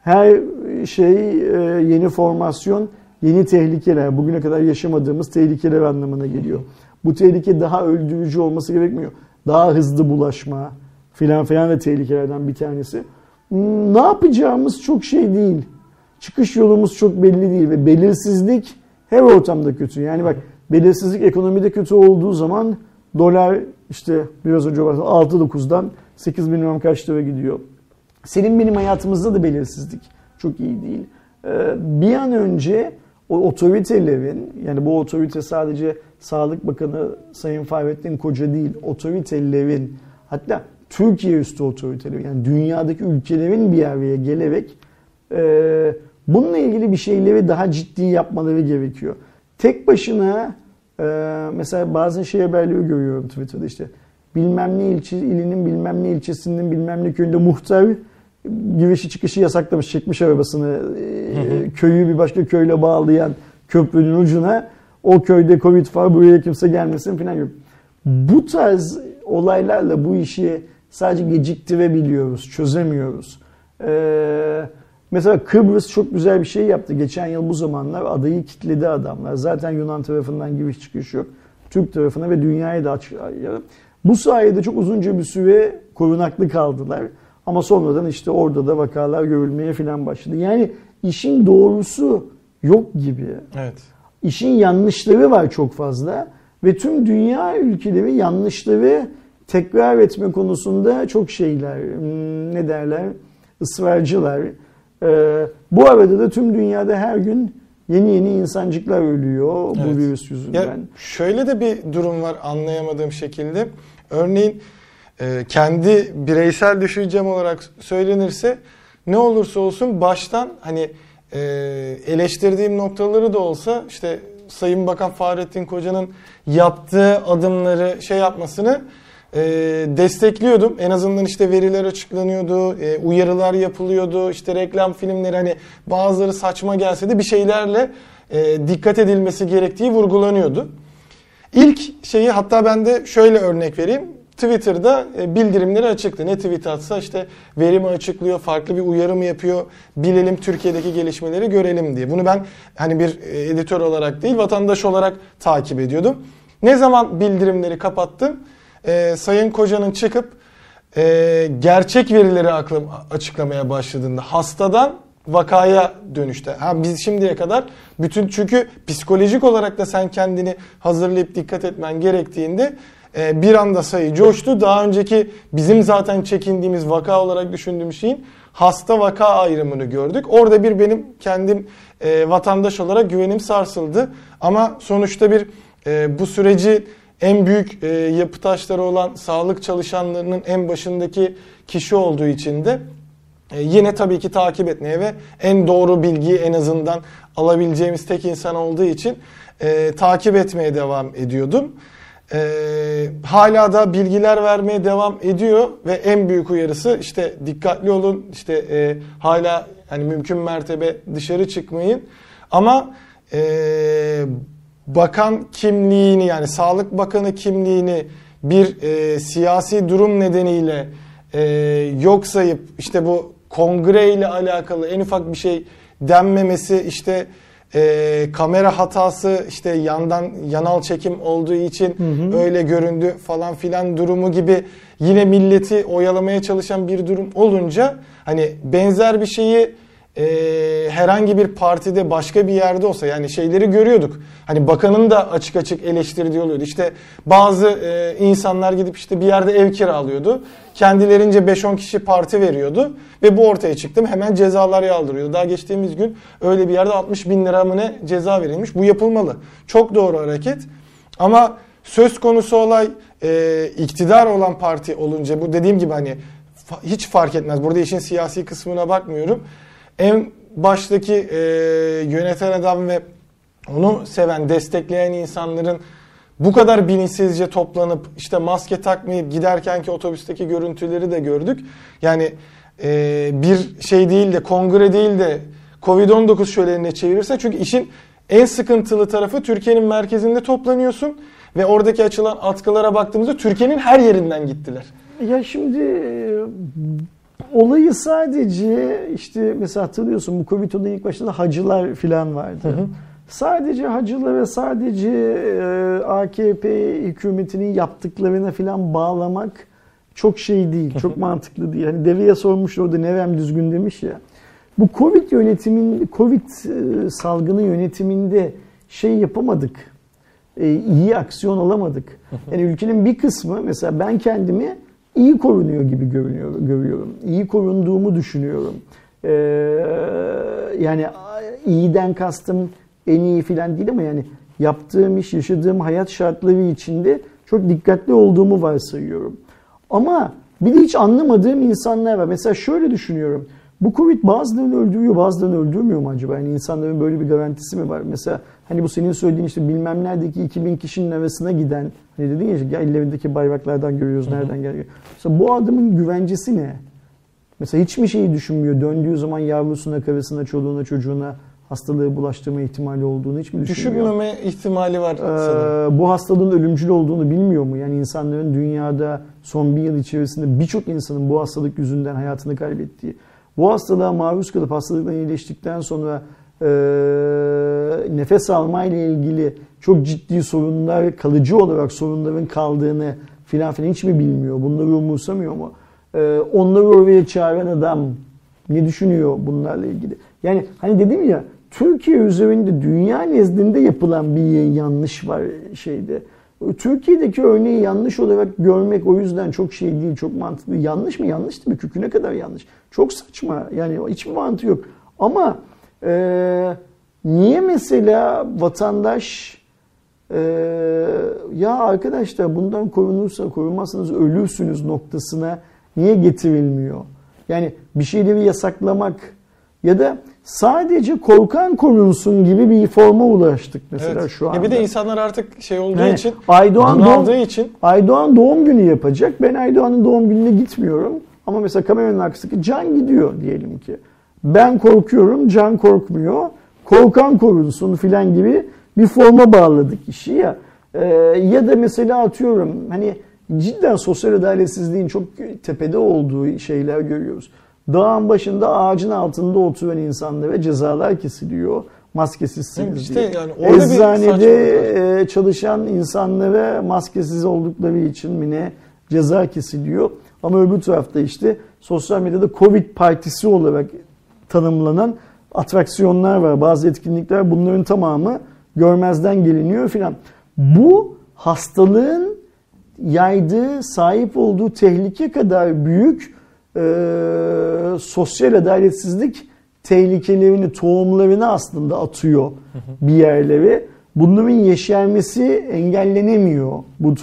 Speaker 2: Her şey e, yeni formasyon, yeni tehlikeler, bugüne kadar yaşamadığımız tehlikeler anlamına geliyor. Bu tehlike daha öldürücü olması gerekmiyor. Daha hızlı bulaşma filan filan da tehlikelerden bir tanesi. Hmm, Ne yapacağımız çok şey değil. Çıkış yolumuz çok belli değil ve belirsizlik her ortamda kötü. Yani bak belirsizlik ekonomide kötü olduğu zaman dolar işte biraz önce bahsettim 6-9'dan 8 bilmem kaç lira gidiyor. Senin benim hayatımızda da belirsizlik çok iyi değil. Ee, bir an önce o otoritelerin yani bu otorite sadece Sağlık Bakanı Sayın Fahrettin Koca değil otoritelerin hatta Türkiye üstü otoriteleri yani dünyadaki ülkelerin bir araya gelerek e, bununla ilgili bir şeyleri daha ciddi yapmaları gerekiyor. Tek başına e, mesela bazen şey haberleri görüyorum Twitter'da işte bilmem ne ilçe, ilinin bilmem ne ilçesinin bilmem ne köyünde muhtar girişi çıkışı yasaklamış çekmiş arabasını e, köyü bir başka köyle bağlayan köprünün ucuna o köyde Covid var buraya kimse gelmesin falan yok. Bu tarz olaylarla bu işi sadece geciktirebiliyoruz, çözemiyoruz. Ee, mesela Kıbrıs çok güzel bir şey yaptı. Geçen yıl bu zamanlar adayı kitledi adamlar. Zaten Yunan tarafından giriş çıkış yok. Türk tarafına ve dünyaya da açık. Bu sayede çok uzunca bir süre korunaklı kaldılar. Ama sonradan işte orada da vakalar görülmeye falan başladı. Yani işin doğrusu yok gibi.
Speaker 1: Evet.
Speaker 2: İşin yanlışları var çok fazla ve tüm dünya ülkeleri yanlışları tekrar etme konusunda çok şeyler hmm, ne derler ısrarcılar. Ee, bu arada da tüm dünyada her gün yeni yeni insancıklar ölüyor
Speaker 1: Evet.
Speaker 2: bu virüs
Speaker 1: Ya
Speaker 2: yüzünden.
Speaker 1: şöyle de bir durum var anlayamadığım şekilde. Örneğin e, kendi bireysel düşüncem olarak söylenirse ne olursa olsun baştan hani e, eleştirdiğim noktaları da olsa işte Sayın Bakan Fahrettin Koca'nın yaptığı adımları şey yapmasını e, destekliyordum. En azından işte veriler açıklanıyordu, uyarılar yapılıyordu, işte reklam filmleri hani bazıları saçma gelse de bir şeylerle dikkat edilmesi gerektiği vurgulanıyordu. İlk şeyi hatta ben de şöyle örnek vereyim. Twitter'da e, bildirimleri açıktı. Ne tweet atsa işte verimi açıklıyor, farklı bir uyarı mı yapıyor, bilelim Türkiye'deki gelişmeleri görelim diye. Bunu ben hani bir e, editör olarak değil vatandaş olarak takip ediyordum. Ne zaman bildirimleri kapattım, e, Sayın Koca'nın çıkıp e, gerçek verileri açıklamaya başladığında hastadan vakaya dönüşte. Ha biz şimdiye kadar bütün çünkü psikolojik olarak da sen kendini hazırlayıp dikkat etmen gerektiğinde e, bir anda sayı coştu. Daha önceki bizim zaten çekindiğimiz vaka olarak düşündüğümüz şeyin hasta vaka ayrımını gördük. Orada bir benim kendim e, vatandaş olarak güvenim sarsıldı. Ama sonuçta bir e, bu süreci en büyük e, yapı taşları olan sağlık çalışanlarının en başındaki kişi olduğu için de e, yine tabii ki takip etmeye ve en doğru bilgiyi en azından alabileceğimiz tek insan olduğu için e, takip etmeye devam ediyordum. E, hala da bilgiler vermeye devam ediyor ve en büyük uyarısı işte dikkatli olun işte e, hala hani mümkün mertebe dışarı çıkmayın ama e, bakan kimliğini yani Sağlık Bakanı kimliğini bir e, siyasi durum nedeniyle e, yok sayıp işte bu kongre ile alakalı en ufak bir şey denmemesi işte e, kamera hatası işte yandan yanal çekim olduğu için öyle göründü falan filan durumu gibi yine milleti oyalamaya çalışan bir durum olunca hani benzer bir şeyi e, herhangi bir partide başka bir yerde olsa yani şeyleri görüyorduk. Hani bakanın da açık açık eleştirdiği oluyordu. İşte bazı e, insanlar gidip işte bir yerde ev kiralıyordu. Kendilerince 5-10 kişi parti veriyordu ve bu ortaya çıktı. Hemen cezalar yağdırıyordu. Daha geçtiğimiz gün öyle bir yerde 60 bin lira mı ne ceza verilmiş. Bu yapılmalı. Çok doğru hareket. Ama söz konusu olay e, iktidar olan parti olunca bu dediğim gibi hani hiç fark etmez. Burada işin siyasi kısmına bakmıyorum. En baştaki e, yöneten adam ve onu seven, destekleyen insanların bu kadar bilinçsizce toplanıp işte maske takmayıp giderkenki otobüsteki görüntüleri de gördük. Yani e, bir şey değil de kongre değil de Covid-19 şölenine çevirirse çünkü işin en sıkıntılı tarafı Türkiye'nin merkezinde toplanıyorsun ve oradaki açılan atkılara baktığımızda Türkiye'nin her yerinden gittiler.
Speaker 2: Ya şimdi e, olayı sadece işte mesela hatırlıyorsun bu Covid-19 ilk başta da hacılar falan vardı. Hı hı. Sadece hacılar ve sadece e, AKP hükümetinin yaptıklarına falan bağlamak çok şey değil, çok mantıklı değil. Hani deveye sormuş orada Nevem düzgün demiş ya. Bu Covid yönetimin, Covid e, salgını yönetiminde şey yapamadık. E, iyi aksiyon alamadık. Yani ülkenin bir kısmı mesela ben kendimi iyi korunuyor gibi görünüyorum, görüyorum. İyi korunduğumu düşünüyorum. Ee, yani iyiden kastım en iyi filan değil ama yani yaptığım iş, yaşadığım hayat şartları içinde çok dikkatli olduğumu varsayıyorum. Ama bir de hiç anlamadığım insanlar var. Mesela şöyle düşünüyorum. Bu Covid bazılarını öldürüyor, bazılarını öldürmüyor mu acaba? Yani insanların böyle bir garantisi mi var? Mesela hani bu senin söylediğin işte bilmem neredeki 2000 kişinin arasına giden hani dedin ya işte ellerindeki bayraklardan görüyoruz nereden geliyor. Mesela bu adamın güvencesi ne? Mesela hiç mi şeyi düşünmüyor? Döndüğü zaman yavrusuna, karısına, çoluğuna, çocuğuna hastalığı bulaştırma ihtimali olduğunu hiç mi düşünmüyor?
Speaker 1: Düşünmeme ihtimali var
Speaker 2: ee, Bu hastalığın ölümcül olduğunu bilmiyor mu? Yani insanların dünyada son bir yıl içerisinde birçok insanın bu hastalık yüzünden hayatını kaybettiği, bu hastalığa maruz kalıp hastalıktan iyileştikten sonra e, nefes almayla ilgili çok ciddi sorunlar, kalıcı olarak sorunların kaldığını filan filan hiç mi bilmiyor? Bunları umursamıyor mu? E, onları oraya çağıran adam ne düşünüyor bunlarla ilgili? Yani hani dedim ya Türkiye üzerinde dünya nezdinde yapılan bir yanlış var şeyde. Türkiye'deki örneği yanlış olarak görmek o yüzden çok şey değil, çok mantıklı. Yanlış mı? Yanlış değil mi? Küküne kadar yanlış. Çok saçma. Yani hiçbir mantığı yok. Ama e, niye mesela vatandaş e, ya arkadaşlar bundan korunursa korunmazsanız ölürsünüz noktasına niye getirilmiyor? Yani bir şeyleri yasaklamak ya da sadece korkan korunsun gibi bir forma ulaştık mesela evet. şu anda.
Speaker 1: Ya bir de insanlar artık şey olduğu yani, için,
Speaker 2: Aydoğan doğum, için. Aydoğan doğum günü yapacak. Ben Aydoğan'ın doğum gününe gitmiyorum. Ama mesela kameranın arkasındaki Can gidiyor diyelim ki. Ben korkuyorum, Can korkmuyor. Korkan korunsun filan gibi bir forma bağladık işi ya. Ee, ya da mesela atıyorum hani cidden sosyal adaletsizliğin çok tepede olduğu şeyler görüyoruz. Dağın başında ağacın altında oturan insanlara cezalar kesiliyor. Maskesizsiniz işte diye. Yani orada Eczanede e, çalışan insanlara maskesiz oldukları için mi ne ceza kesiliyor. Ama öbür tarafta işte sosyal medyada Covid partisi olarak tanımlanan atraksiyonlar var. Bazı etkinlikler bunların tamamı görmezden geliniyor filan. Bu hastalığın yaydığı, sahip olduğu tehlike kadar büyük e, sosyal adaletsizlik tehlikelerini, tohumlarını aslında atıyor bir yerlere. Bunların yeşermesi engellenemiyor. Bu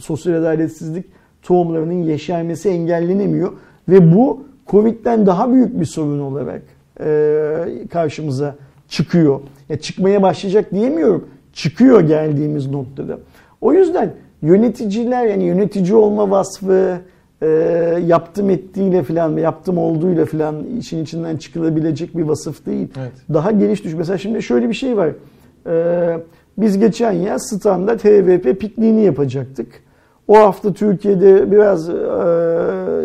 Speaker 2: sosyal adaletsizlik tohumlarının yeşermesi engellenemiyor. Ve bu Covid'den daha büyük bir sorun olarak e, karşımıza çıkıyor. Ya çıkmaya başlayacak diyemiyorum. Çıkıyor geldiğimiz noktada. O yüzden yöneticiler yani yönetici olma vasfı, e, yaptım ettiğiyle falan yaptım olduğuyla falan işin içinden çıkılabilecek bir vasıf değil. Evet. Daha geniş düş. Mesela şimdi şöyle bir şey var. E, biz geçen yaz standart HVP pikniğini yapacaktık. O hafta Türkiye'de biraz e,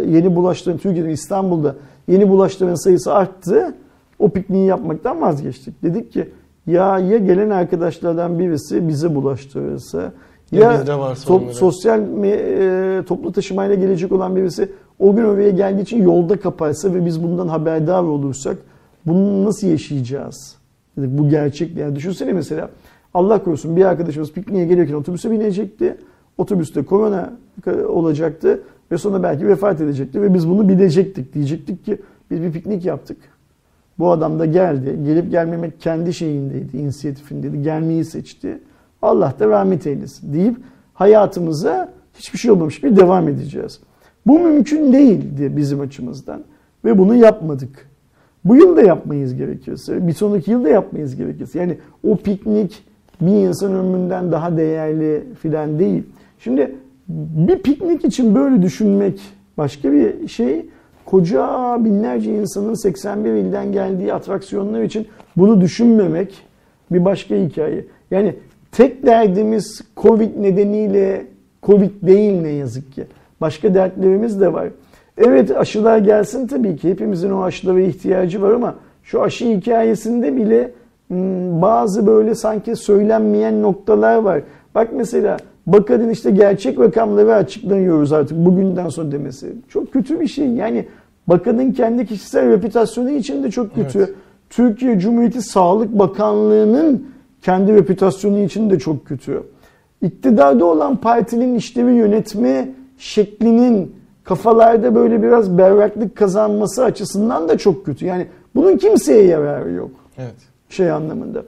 Speaker 2: yeni bulaştığın, Türkiye'de İstanbul'da yeni bulaştığın sayısı arttı. O pikniği yapmaktan vazgeçtik. Dedik ki ya ya gelen arkadaşlardan birisi bize bulaştırırsa ya, ya bizde to- sosyal e, toplu taşımayla gelecek olan birisi o gün oraya geldiği için yolda kaparsa ve biz bundan haberdar olursak bunu nasıl yaşayacağız? Dedik, bu gerçek. Yani düşünsene mesela Allah korusun bir arkadaşımız pikniğe gelirken otobüse binecekti. Otobüste korona olacaktı ve sonra belki vefat edecekti ve biz bunu bilecektik. Diyecektik ki biz bir piknik yaptık. Bu adam da geldi. Gelip gelmemek kendi şeyindeydi, inisiyatifindeydi. Gelmeyi seçti. Allah da rahmet eylesin deyip hayatımıza hiçbir şey olmamış gibi devam edeceğiz. Bu mümkün değildi bizim açımızdan ve bunu yapmadık. Bu yıl da yapmayız gerekirse, bir sonraki yıl da yapmayız gerekirse. Yani o piknik bir insan ömründen daha değerli filan değil. Şimdi bir piknik için böyle düşünmek başka bir şey koca binlerce insanın 81 ilden geldiği atraksiyonlar için bunu düşünmemek bir başka hikaye. Yani tek derdimiz Covid nedeniyle Covid değil ne yazık ki. Başka dertlerimiz de var. Evet aşılar gelsin tabii ki. Hepimizin o aşılara ihtiyacı var ama şu aşı hikayesinde bile hmm, bazı böyle sanki söylenmeyen noktalar var. Bak mesela Bakanın işte gerçek rakamları açıklanıyoruz artık bugünden sonra demesi. Çok kötü bir şey. Yani bakanın kendi kişisel reputasyonu için de çok kötü. Evet. Türkiye Cumhuriyeti Sağlık Bakanlığı'nın kendi reputasyonu için de çok kötü. İktidarda olan partinin işlevi yönetme şeklinin kafalarda böyle biraz berraklık kazanması açısından da çok kötü. Yani bunun kimseye yararı yok.
Speaker 1: Evet.
Speaker 2: Şey anlamında.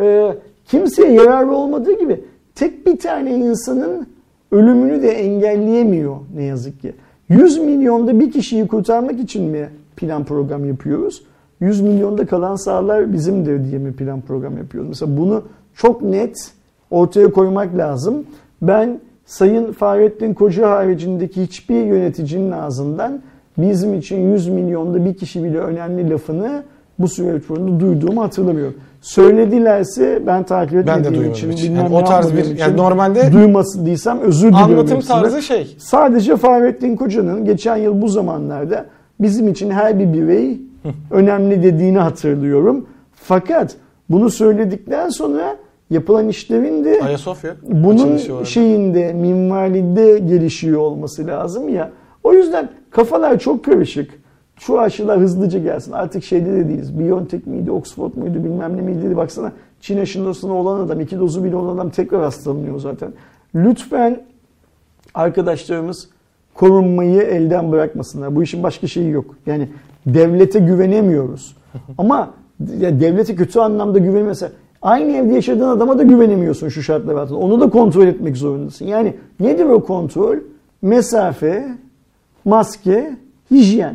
Speaker 2: Ee, kimseye yararı olmadığı gibi tek bir tane insanın ölümünü de engelleyemiyor ne yazık ki. 100 milyonda bir kişiyi kurtarmak için mi plan program yapıyoruz? 100 milyonda kalan sağlar bizimdir diye mi plan program yapıyoruz? Mesela bunu çok net ortaya koymak lazım. Ben Sayın Fahrettin Koca haricindeki hiçbir yöneticinin ağzından bizim için 100 milyonda bir kişi bile önemli lafını bu süreç boyunca duyduğumu hatırlamıyorum. Söyledilerse ben takip etmediğim ben için, için. Yani
Speaker 1: o tarz bir yani normalde
Speaker 2: duymadıysam özür diliyorum.
Speaker 1: Anlatım hepsine. tarzı şey.
Speaker 2: Sadece Fahrettin Koca'nın geçen yıl bu zamanlarda bizim için her bir birey önemli dediğini hatırlıyorum. Fakat bunu söyledikten sonra yapılan işlerin de
Speaker 1: Ayasofya
Speaker 2: bunun şeyinde minvalinde gelişiyor olması lazım ya. O yüzden kafalar çok karışık şu aşılar hızlıca gelsin. Artık şeyde de değiliz. Biontech miydi, Oxford muydu bilmem ne miydi. Baksana Çin aşısına olan adam, iki dozu bile olan adam tekrar hastalanıyor zaten. Lütfen arkadaşlarımız korunmayı elden bırakmasınlar. Bu işin başka şeyi yok. Yani devlete güvenemiyoruz. Ama ya devlete kötü anlamda güvenmese aynı evde yaşadığın adama da güvenemiyorsun şu şartlar altında. Onu da kontrol etmek zorundasın. Yani nedir o kontrol? Mesafe, maske, hijyen.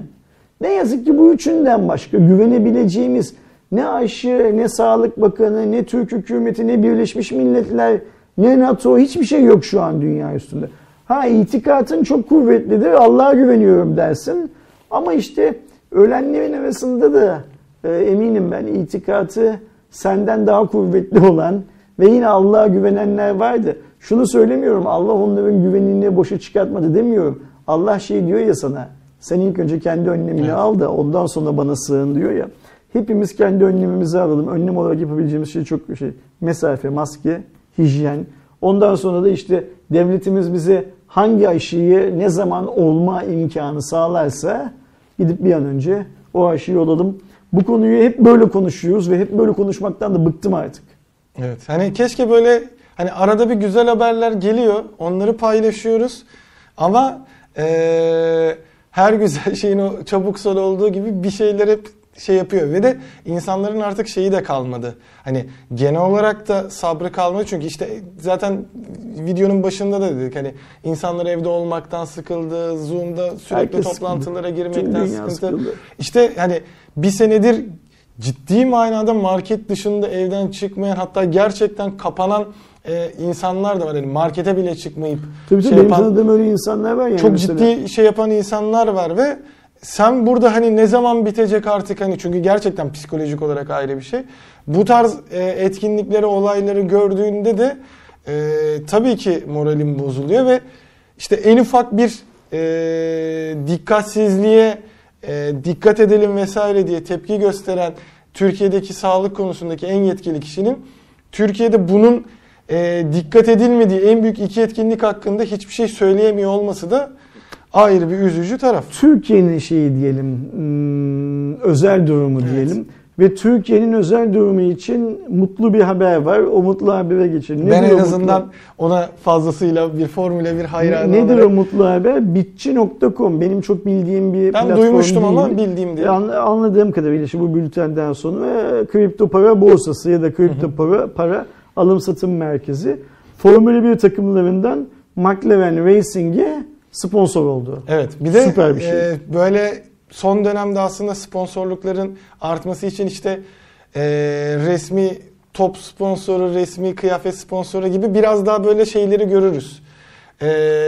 Speaker 2: Ne yazık ki bu üçünden başka güvenebileceğimiz ne aşı, ne Sağlık Bakanı, ne Türk hükümeti, ne Birleşmiş Milletler, ne NATO hiçbir şey yok şu an dünya üstünde. Ha itikatın çok kuvvetlidir, Allah'a güveniyorum dersin. Ama işte ölenlerin arasında da e, eminim ben itikatı senden daha kuvvetli olan ve yine Allah'a güvenenler vardı. Şunu söylemiyorum Allah onların güvenini boşa çıkartmadı demiyorum. Allah şey diyor ya sana sen ilk önce kendi önlemini evet. al da ondan sonra bana sığın diyor ya. Hepimiz kendi önlemimizi alalım. Önlem olarak yapabileceğimiz şey çok şey. Mesafe, maske, hijyen. Ondan sonra da işte devletimiz bize hangi aşıyı ne zaman olma imkanı sağlarsa gidip bir an önce o aşıyı olalım. Bu konuyu hep böyle konuşuyoruz ve hep böyle konuşmaktan da bıktım artık.
Speaker 1: Evet. Hani keşke böyle hani arada bir güzel haberler geliyor. Onları paylaşıyoruz. Ama ee, her güzel şeyin o çabuk son olduğu gibi bir şeyler hep şey yapıyor ve de insanların artık şeyi de kalmadı. Hani genel olarak da sabrı kalmadı çünkü işte zaten videonun başında da dedik hani insanlar evde olmaktan sıkıldı, Zoom'da sürekli Herkes toplantılara sıkıldı. girmekten sıkıntı. Sıkıldı. İşte hani bir senedir ciddi manada market dışında evden çıkmayan hatta gerçekten kapanan e, insanlar da var. Yani markete bile çıkmayıp
Speaker 2: tabii şey benim yapan, tanıdığım öyle insanlar var yani
Speaker 1: Çok mesela. ciddi şey yapan insanlar var ve sen burada hani ne zaman bitecek artık hani çünkü gerçekten psikolojik olarak ayrı bir şey. Bu tarz e, etkinlikleri, olayları gördüğünde de e, tabii ki moralim bozuluyor ve işte en ufak bir e, dikkatsizliğe e, dikkat edelim vesaire diye tepki gösteren Türkiye'deki sağlık konusundaki en yetkili kişinin Türkiye'de bunun e, dikkat edilmediği en büyük iki etkinlik hakkında hiçbir şey söyleyemiyor olması da ayrı bir üzücü taraf.
Speaker 2: Türkiye'nin şeyi diyelim hmm, özel durumu evet. diyelim. Ve Türkiye'nin özel durumu için mutlu bir haber var. O mutlu habere geçelim.
Speaker 1: Nedir ben en azından mutlu? ona fazlasıyla bir Formula bir hayranı
Speaker 2: Nedir olarak... o mutlu haber? Bitçi.com benim çok bildiğim bir ben platform
Speaker 1: duymuştum
Speaker 2: değil.
Speaker 1: ama bildiğim diye.
Speaker 2: Anladığım kadarıyla işte bu bültenden sonra kripto para borsası ya da kripto para, para alım satım merkezi. Formula 1 takımlarından McLaren Racing'e sponsor oldu.
Speaker 1: Evet. Bir de Süper bir şey. E, böyle son dönemde aslında sponsorlukların artması için işte e, resmi top sponsoru, resmi kıyafet sponsoru gibi biraz daha böyle şeyleri görürüz. e,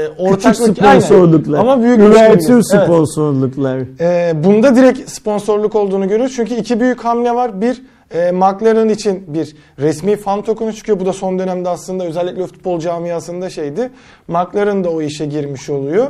Speaker 2: Küçük
Speaker 1: ortaklık
Speaker 2: sponsorluklar.
Speaker 1: Aynen. Ama büyük müşterimiz. Evet.
Speaker 2: sponsorluklar.
Speaker 1: E, bunda direkt sponsorluk olduğunu görüyoruz. Çünkü iki büyük hamle var. Bir e, McLaren için bir resmi fan tokenu çıkıyor. Bu da son dönemde aslında özellikle futbol camiasında şeydi. McLaren da o işe girmiş oluyor.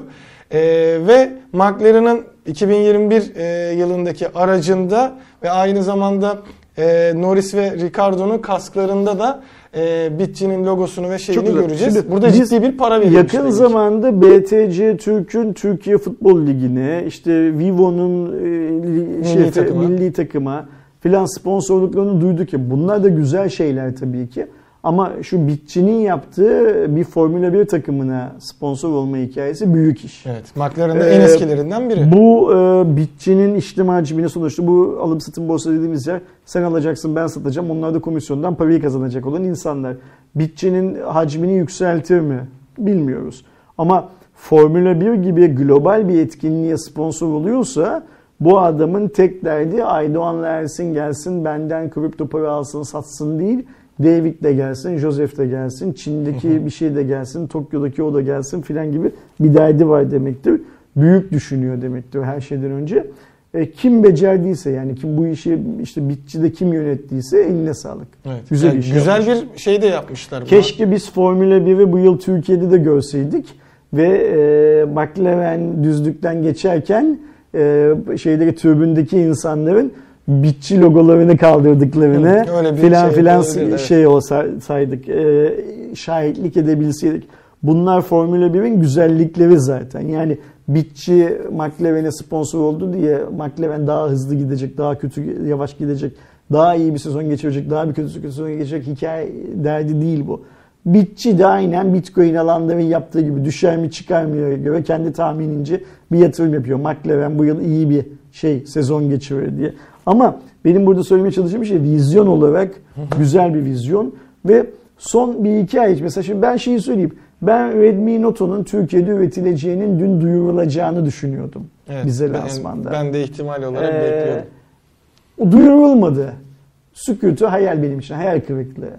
Speaker 1: E, ve McLaren'ın 2021 e, yılındaki aracında ve aynı zamanda e, Norris ve Ricardo'nun kasklarında da e, Bitçi'nin logosunu ve şeyini göreceğiz.
Speaker 2: Şimdi
Speaker 1: Burada ciddi bir para verilmiş.
Speaker 2: Yakın
Speaker 1: ki.
Speaker 2: zamanda BTC Türk'ün Türkiye Futbol Ligi'ne, işte Vivo'nun e, li-
Speaker 1: Milli
Speaker 2: şey,
Speaker 1: takıma.
Speaker 2: milli takıma filan sponsorluklarını duyduk ya. Bunlar da güzel şeyler tabii ki. Ama şu bitçinin yaptığı bir Formula 1 takımına sponsor olma hikayesi büyük iş.
Speaker 1: Evet, McLaren'ın
Speaker 2: Ee,
Speaker 1: en eskilerinden biri.
Speaker 2: Bu e, bitçinin işlem hacmini sonuçta bu alım satım borsa dediğimiz yer sen alacaksın ben satacağım onlar da komisyondan parayı kazanacak olan insanlar. Bitçinin hacmini yükseltir mi? Bilmiyoruz. Ama Formula 1 gibi global bir etkinliğe sponsor oluyorsa bu adamın tek derdi Aydoğan'la Ersin gelsin benden kripto para alsın satsın değil. David de gelsin, Joseph de gelsin, Çin'deki bir şey de gelsin, Tokyo'daki o da gelsin filan gibi bir derdi var demektir. Büyük düşünüyor demektir her şeyden önce. E, kim becerdiyse yani kim bu işi işte bitçide kim yönettiyse eline sağlık.
Speaker 1: Evet.
Speaker 2: Güzel
Speaker 1: Yani
Speaker 2: iş
Speaker 1: Güzel
Speaker 2: yapmış.
Speaker 1: bir şey de yapmışlar. buna.
Speaker 2: Keşke biz Formula 1'i bu yıl Türkiye'de de görseydik ve e, McLaren düzlükten geçerken e, şeydeki tribündeki insanların bitçi logolarını kaldırdıklarını
Speaker 1: Hı,
Speaker 2: filan
Speaker 1: şey
Speaker 2: filan
Speaker 1: olabilirdi, evet.
Speaker 2: şey olsaydık e, şahitlik edebilseydik. Bunlar Formula 1'in güzellikleri zaten. Yani bitçi McLaren'e sponsor oldu diye McLaren daha hızlı gidecek, daha kötü yavaş gidecek, daha iyi bir sezon geçirecek, daha bir kötü sezon geçecek hikaye derdi değil bu. Bitçi de aynen Bitcoin alanların yaptığı gibi düşer mi çıkar mı göre kendi tahminince bir yatırım yapıyor. McLaren bu yıl iyi bir şey sezon geçirir diye. Ama benim burada söylemeye çalıştığım şey vizyon olarak güzel bir vizyon ve son bir iki ay mesela şimdi ben şeyi söyleyeyim. Ben Redmi Note'un Türkiye'de üretileceğinin dün duyurulacağını düşünüyordum
Speaker 1: Evet,
Speaker 2: bize
Speaker 1: ben-
Speaker 2: lansmanda.
Speaker 1: Ben de ihtimal olarak
Speaker 2: Ee,
Speaker 1: bekliyordum.
Speaker 2: O duyurulmadı. Sükutu hayal benim için, hayal kırıklığı.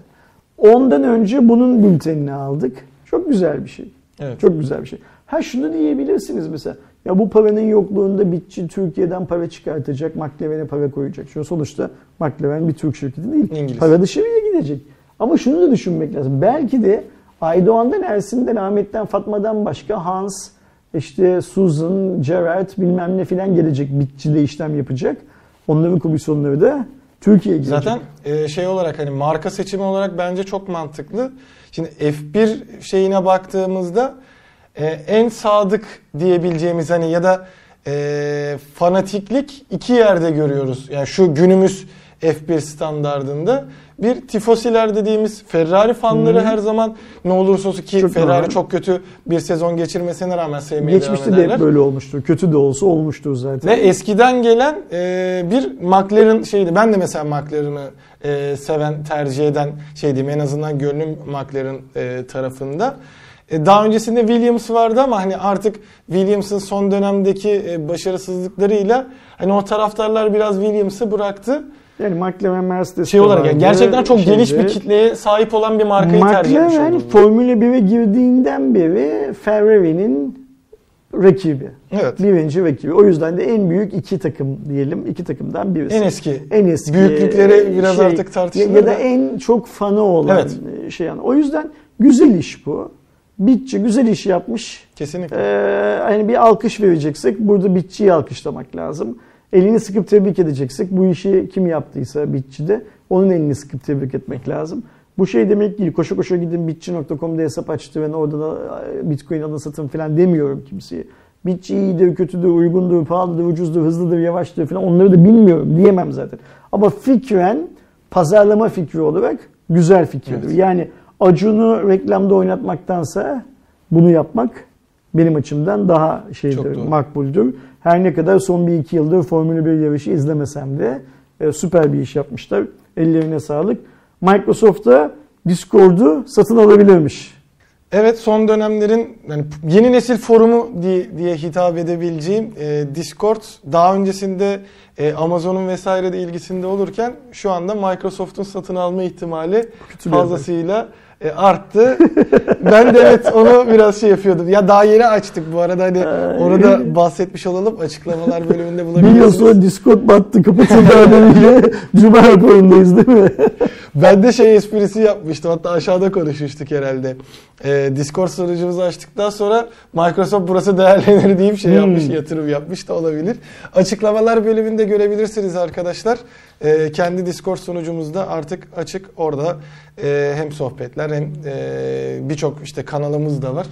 Speaker 2: Ondan önce bunun bültenini aldık. Çok güzel bir şey.
Speaker 1: Evet.
Speaker 2: Çok güzel bir şey. Ha şunu diyebilirsiniz mesela. Ya bu paranın yokluğunda bitçi Türkiye'den para çıkartacak, McLaren'e para koyacak. Çünkü sonuçta McLaren bir Türk şirketi değil.
Speaker 1: İngiliz.
Speaker 2: Para dışarıya gidecek. Ama şunu da düşünmek lazım. Belki de Aydoğan'dan, Ersin'den, Ahmet'ten, Fatma'dan başka Hans, işte Susan, Gerard bilmem ne filan gelecek. Bitçide işlem yapacak. Onların komisyonları da Türkiye'ye girecek.
Speaker 1: Zaten e, şey olarak hani marka seçimi olarak bence çok mantıklı. Şimdi F1 şeyine baktığımızda e, en sadık diyebileceğimiz hani ya da e, fanatiklik iki yerde görüyoruz. Yani şu günümüz F1 standardında bir tifosiler dediğimiz Ferrari fanları
Speaker 2: Hı.
Speaker 1: her zaman ne olursa olsun ki
Speaker 2: Çok
Speaker 1: Ferrari
Speaker 2: normal.
Speaker 1: çok kötü bir sezon geçirmesine rağmen sevmeye
Speaker 2: Geçmişte de hep böyle olmuştur. Kötü de olsa olmuştur zaten.
Speaker 1: Ve eskiden gelen e, bir McLaren şeydi. Ben de mesela McLaren'ı e, seven, tercih eden şey diyeyim. En azından gönlüm McLaren e, tarafında. E, daha öncesinde Williams vardı ama hani artık Williams'ın son dönemdeki e, başarısızlıklarıyla hani o taraftarlar biraz Williams'ı bıraktı.
Speaker 2: Yani McLaren Mercedes
Speaker 1: Şey olarak yani gerçekten çok
Speaker 2: şeyde.
Speaker 1: geniş bir kitleye sahip olan bir markayı tercih etmiş
Speaker 2: McLaren. Formula 1'e girdiğinden beri Ferrari'nin rakibi.
Speaker 1: Evet.
Speaker 2: Birinci rakibi. O yüzden de en büyük iki takım diyelim. iki takımdan birisi.
Speaker 1: En eski.
Speaker 2: en eski
Speaker 1: Büyüklükleri biraz artık tartışılır
Speaker 2: ya, da. en çok fanı olan
Speaker 1: Evet.
Speaker 2: şey yani. O yüzden güzel iş bu. Bitçi güzel iş yapmış.
Speaker 1: Kesinlikle.
Speaker 2: Ee, hani bir alkış vereceksek burada Bitçi'yi alkışlamak lazım. Elini sıkıp tebrik edeceksek bu işi kim yaptıysa Bitçi'de onun elini sıkıp tebrik etmek lazım. Bu şey demek değil. Koşa koşa gidin bitçi.com'da hesap açtı ve orada da e, bitcoin alın satın falan demiyorum kimseye. Bitçi iyidir, kötüdür, uygundur, pahalıdır, ucuzdur, hızlıdır, yavaştır falan onları da bilmiyorum diyemem zaten. Ama fikren pazarlama fikri olarak güzel fikirdir.
Speaker 1: Evet.
Speaker 2: Yani Acun'u reklamda oynatmaktansa bunu yapmak benim açımdan daha şeydir, makbuldür. Her ne kadar son bir iki yıldır Formula 1 yarışı izlemesem de e, süper bir iş yapmışlar. Ellerine sağlık. Microsoft da Discord'u satın alabilirmiş.
Speaker 1: Evet son dönemlerin yani yeni nesil forumu diye, diye hitap edebileceğim e, Discord daha öncesinde e, Amazon'un vesaire de ilgisinde olurken şu anda Microsoft'un satın alma ihtimali
Speaker 2: Kötü bir
Speaker 1: fazlasıyla e, arttı. ben de evet onu biraz şey yapıyordum. Ya daha yeni açtık bu arada hani
Speaker 2: Ay.
Speaker 1: onu da bahsetmiş olalım açıklamalar bölümünde
Speaker 2: Bir yıl
Speaker 1: bulabilirsiniz.
Speaker 2: sonra Discord battı kapatıldı adamıyla. Cuma raporundayız değil mi?
Speaker 1: Ben de şey esprisi yapmıştım. Hatta aşağıda konuşmuştuk herhalde. Ee, Discord sunucumuzu açtıktan sonra Microsoft burası değerlenir deyip şey
Speaker 2: Hmm.
Speaker 1: yapmış, yatırım yapmış da olabilir. Açıklamalar bölümünde görebilirsiniz arkadaşlar. Ee, kendi Discord sunucumuzda artık açık. Orada e, hem sohbetler hem e, birçok işte kanalımız da var.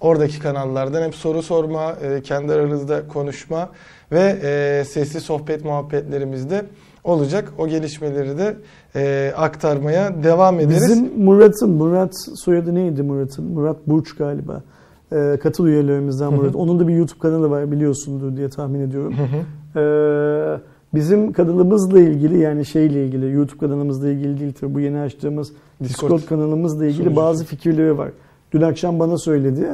Speaker 1: Oradaki kanallardan hem soru sorma, e, kendi aranızda konuşma ve e, sesli sohbet muhabbetlerimizde olacak. O gelişmeleri de e, aktarmaya devam ederiz.
Speaker 2: Bizim Murat'ın, Murat soyadı neydi Murat'ın? Murat Burç galiba. Ee, katıl üyelerimizden Murat. Onun da bir YouTube kanalı var biliyorsundur diye tahmin ediyorum.
Speaker 1: Hı hı.
Speaker 2: Ee, bizim kanalımızla ilgili yani şeyle ilgili YouTube kanalımızla ilgili değil tabii bu yeni açtığımız
Speaker 1: Discord.
Speaker 2: Discord, kanalımızla ilgili
Speaker 1: sunucusu.
Speaker 2: bazı fikirleri var. Dün akşam bana söyledi.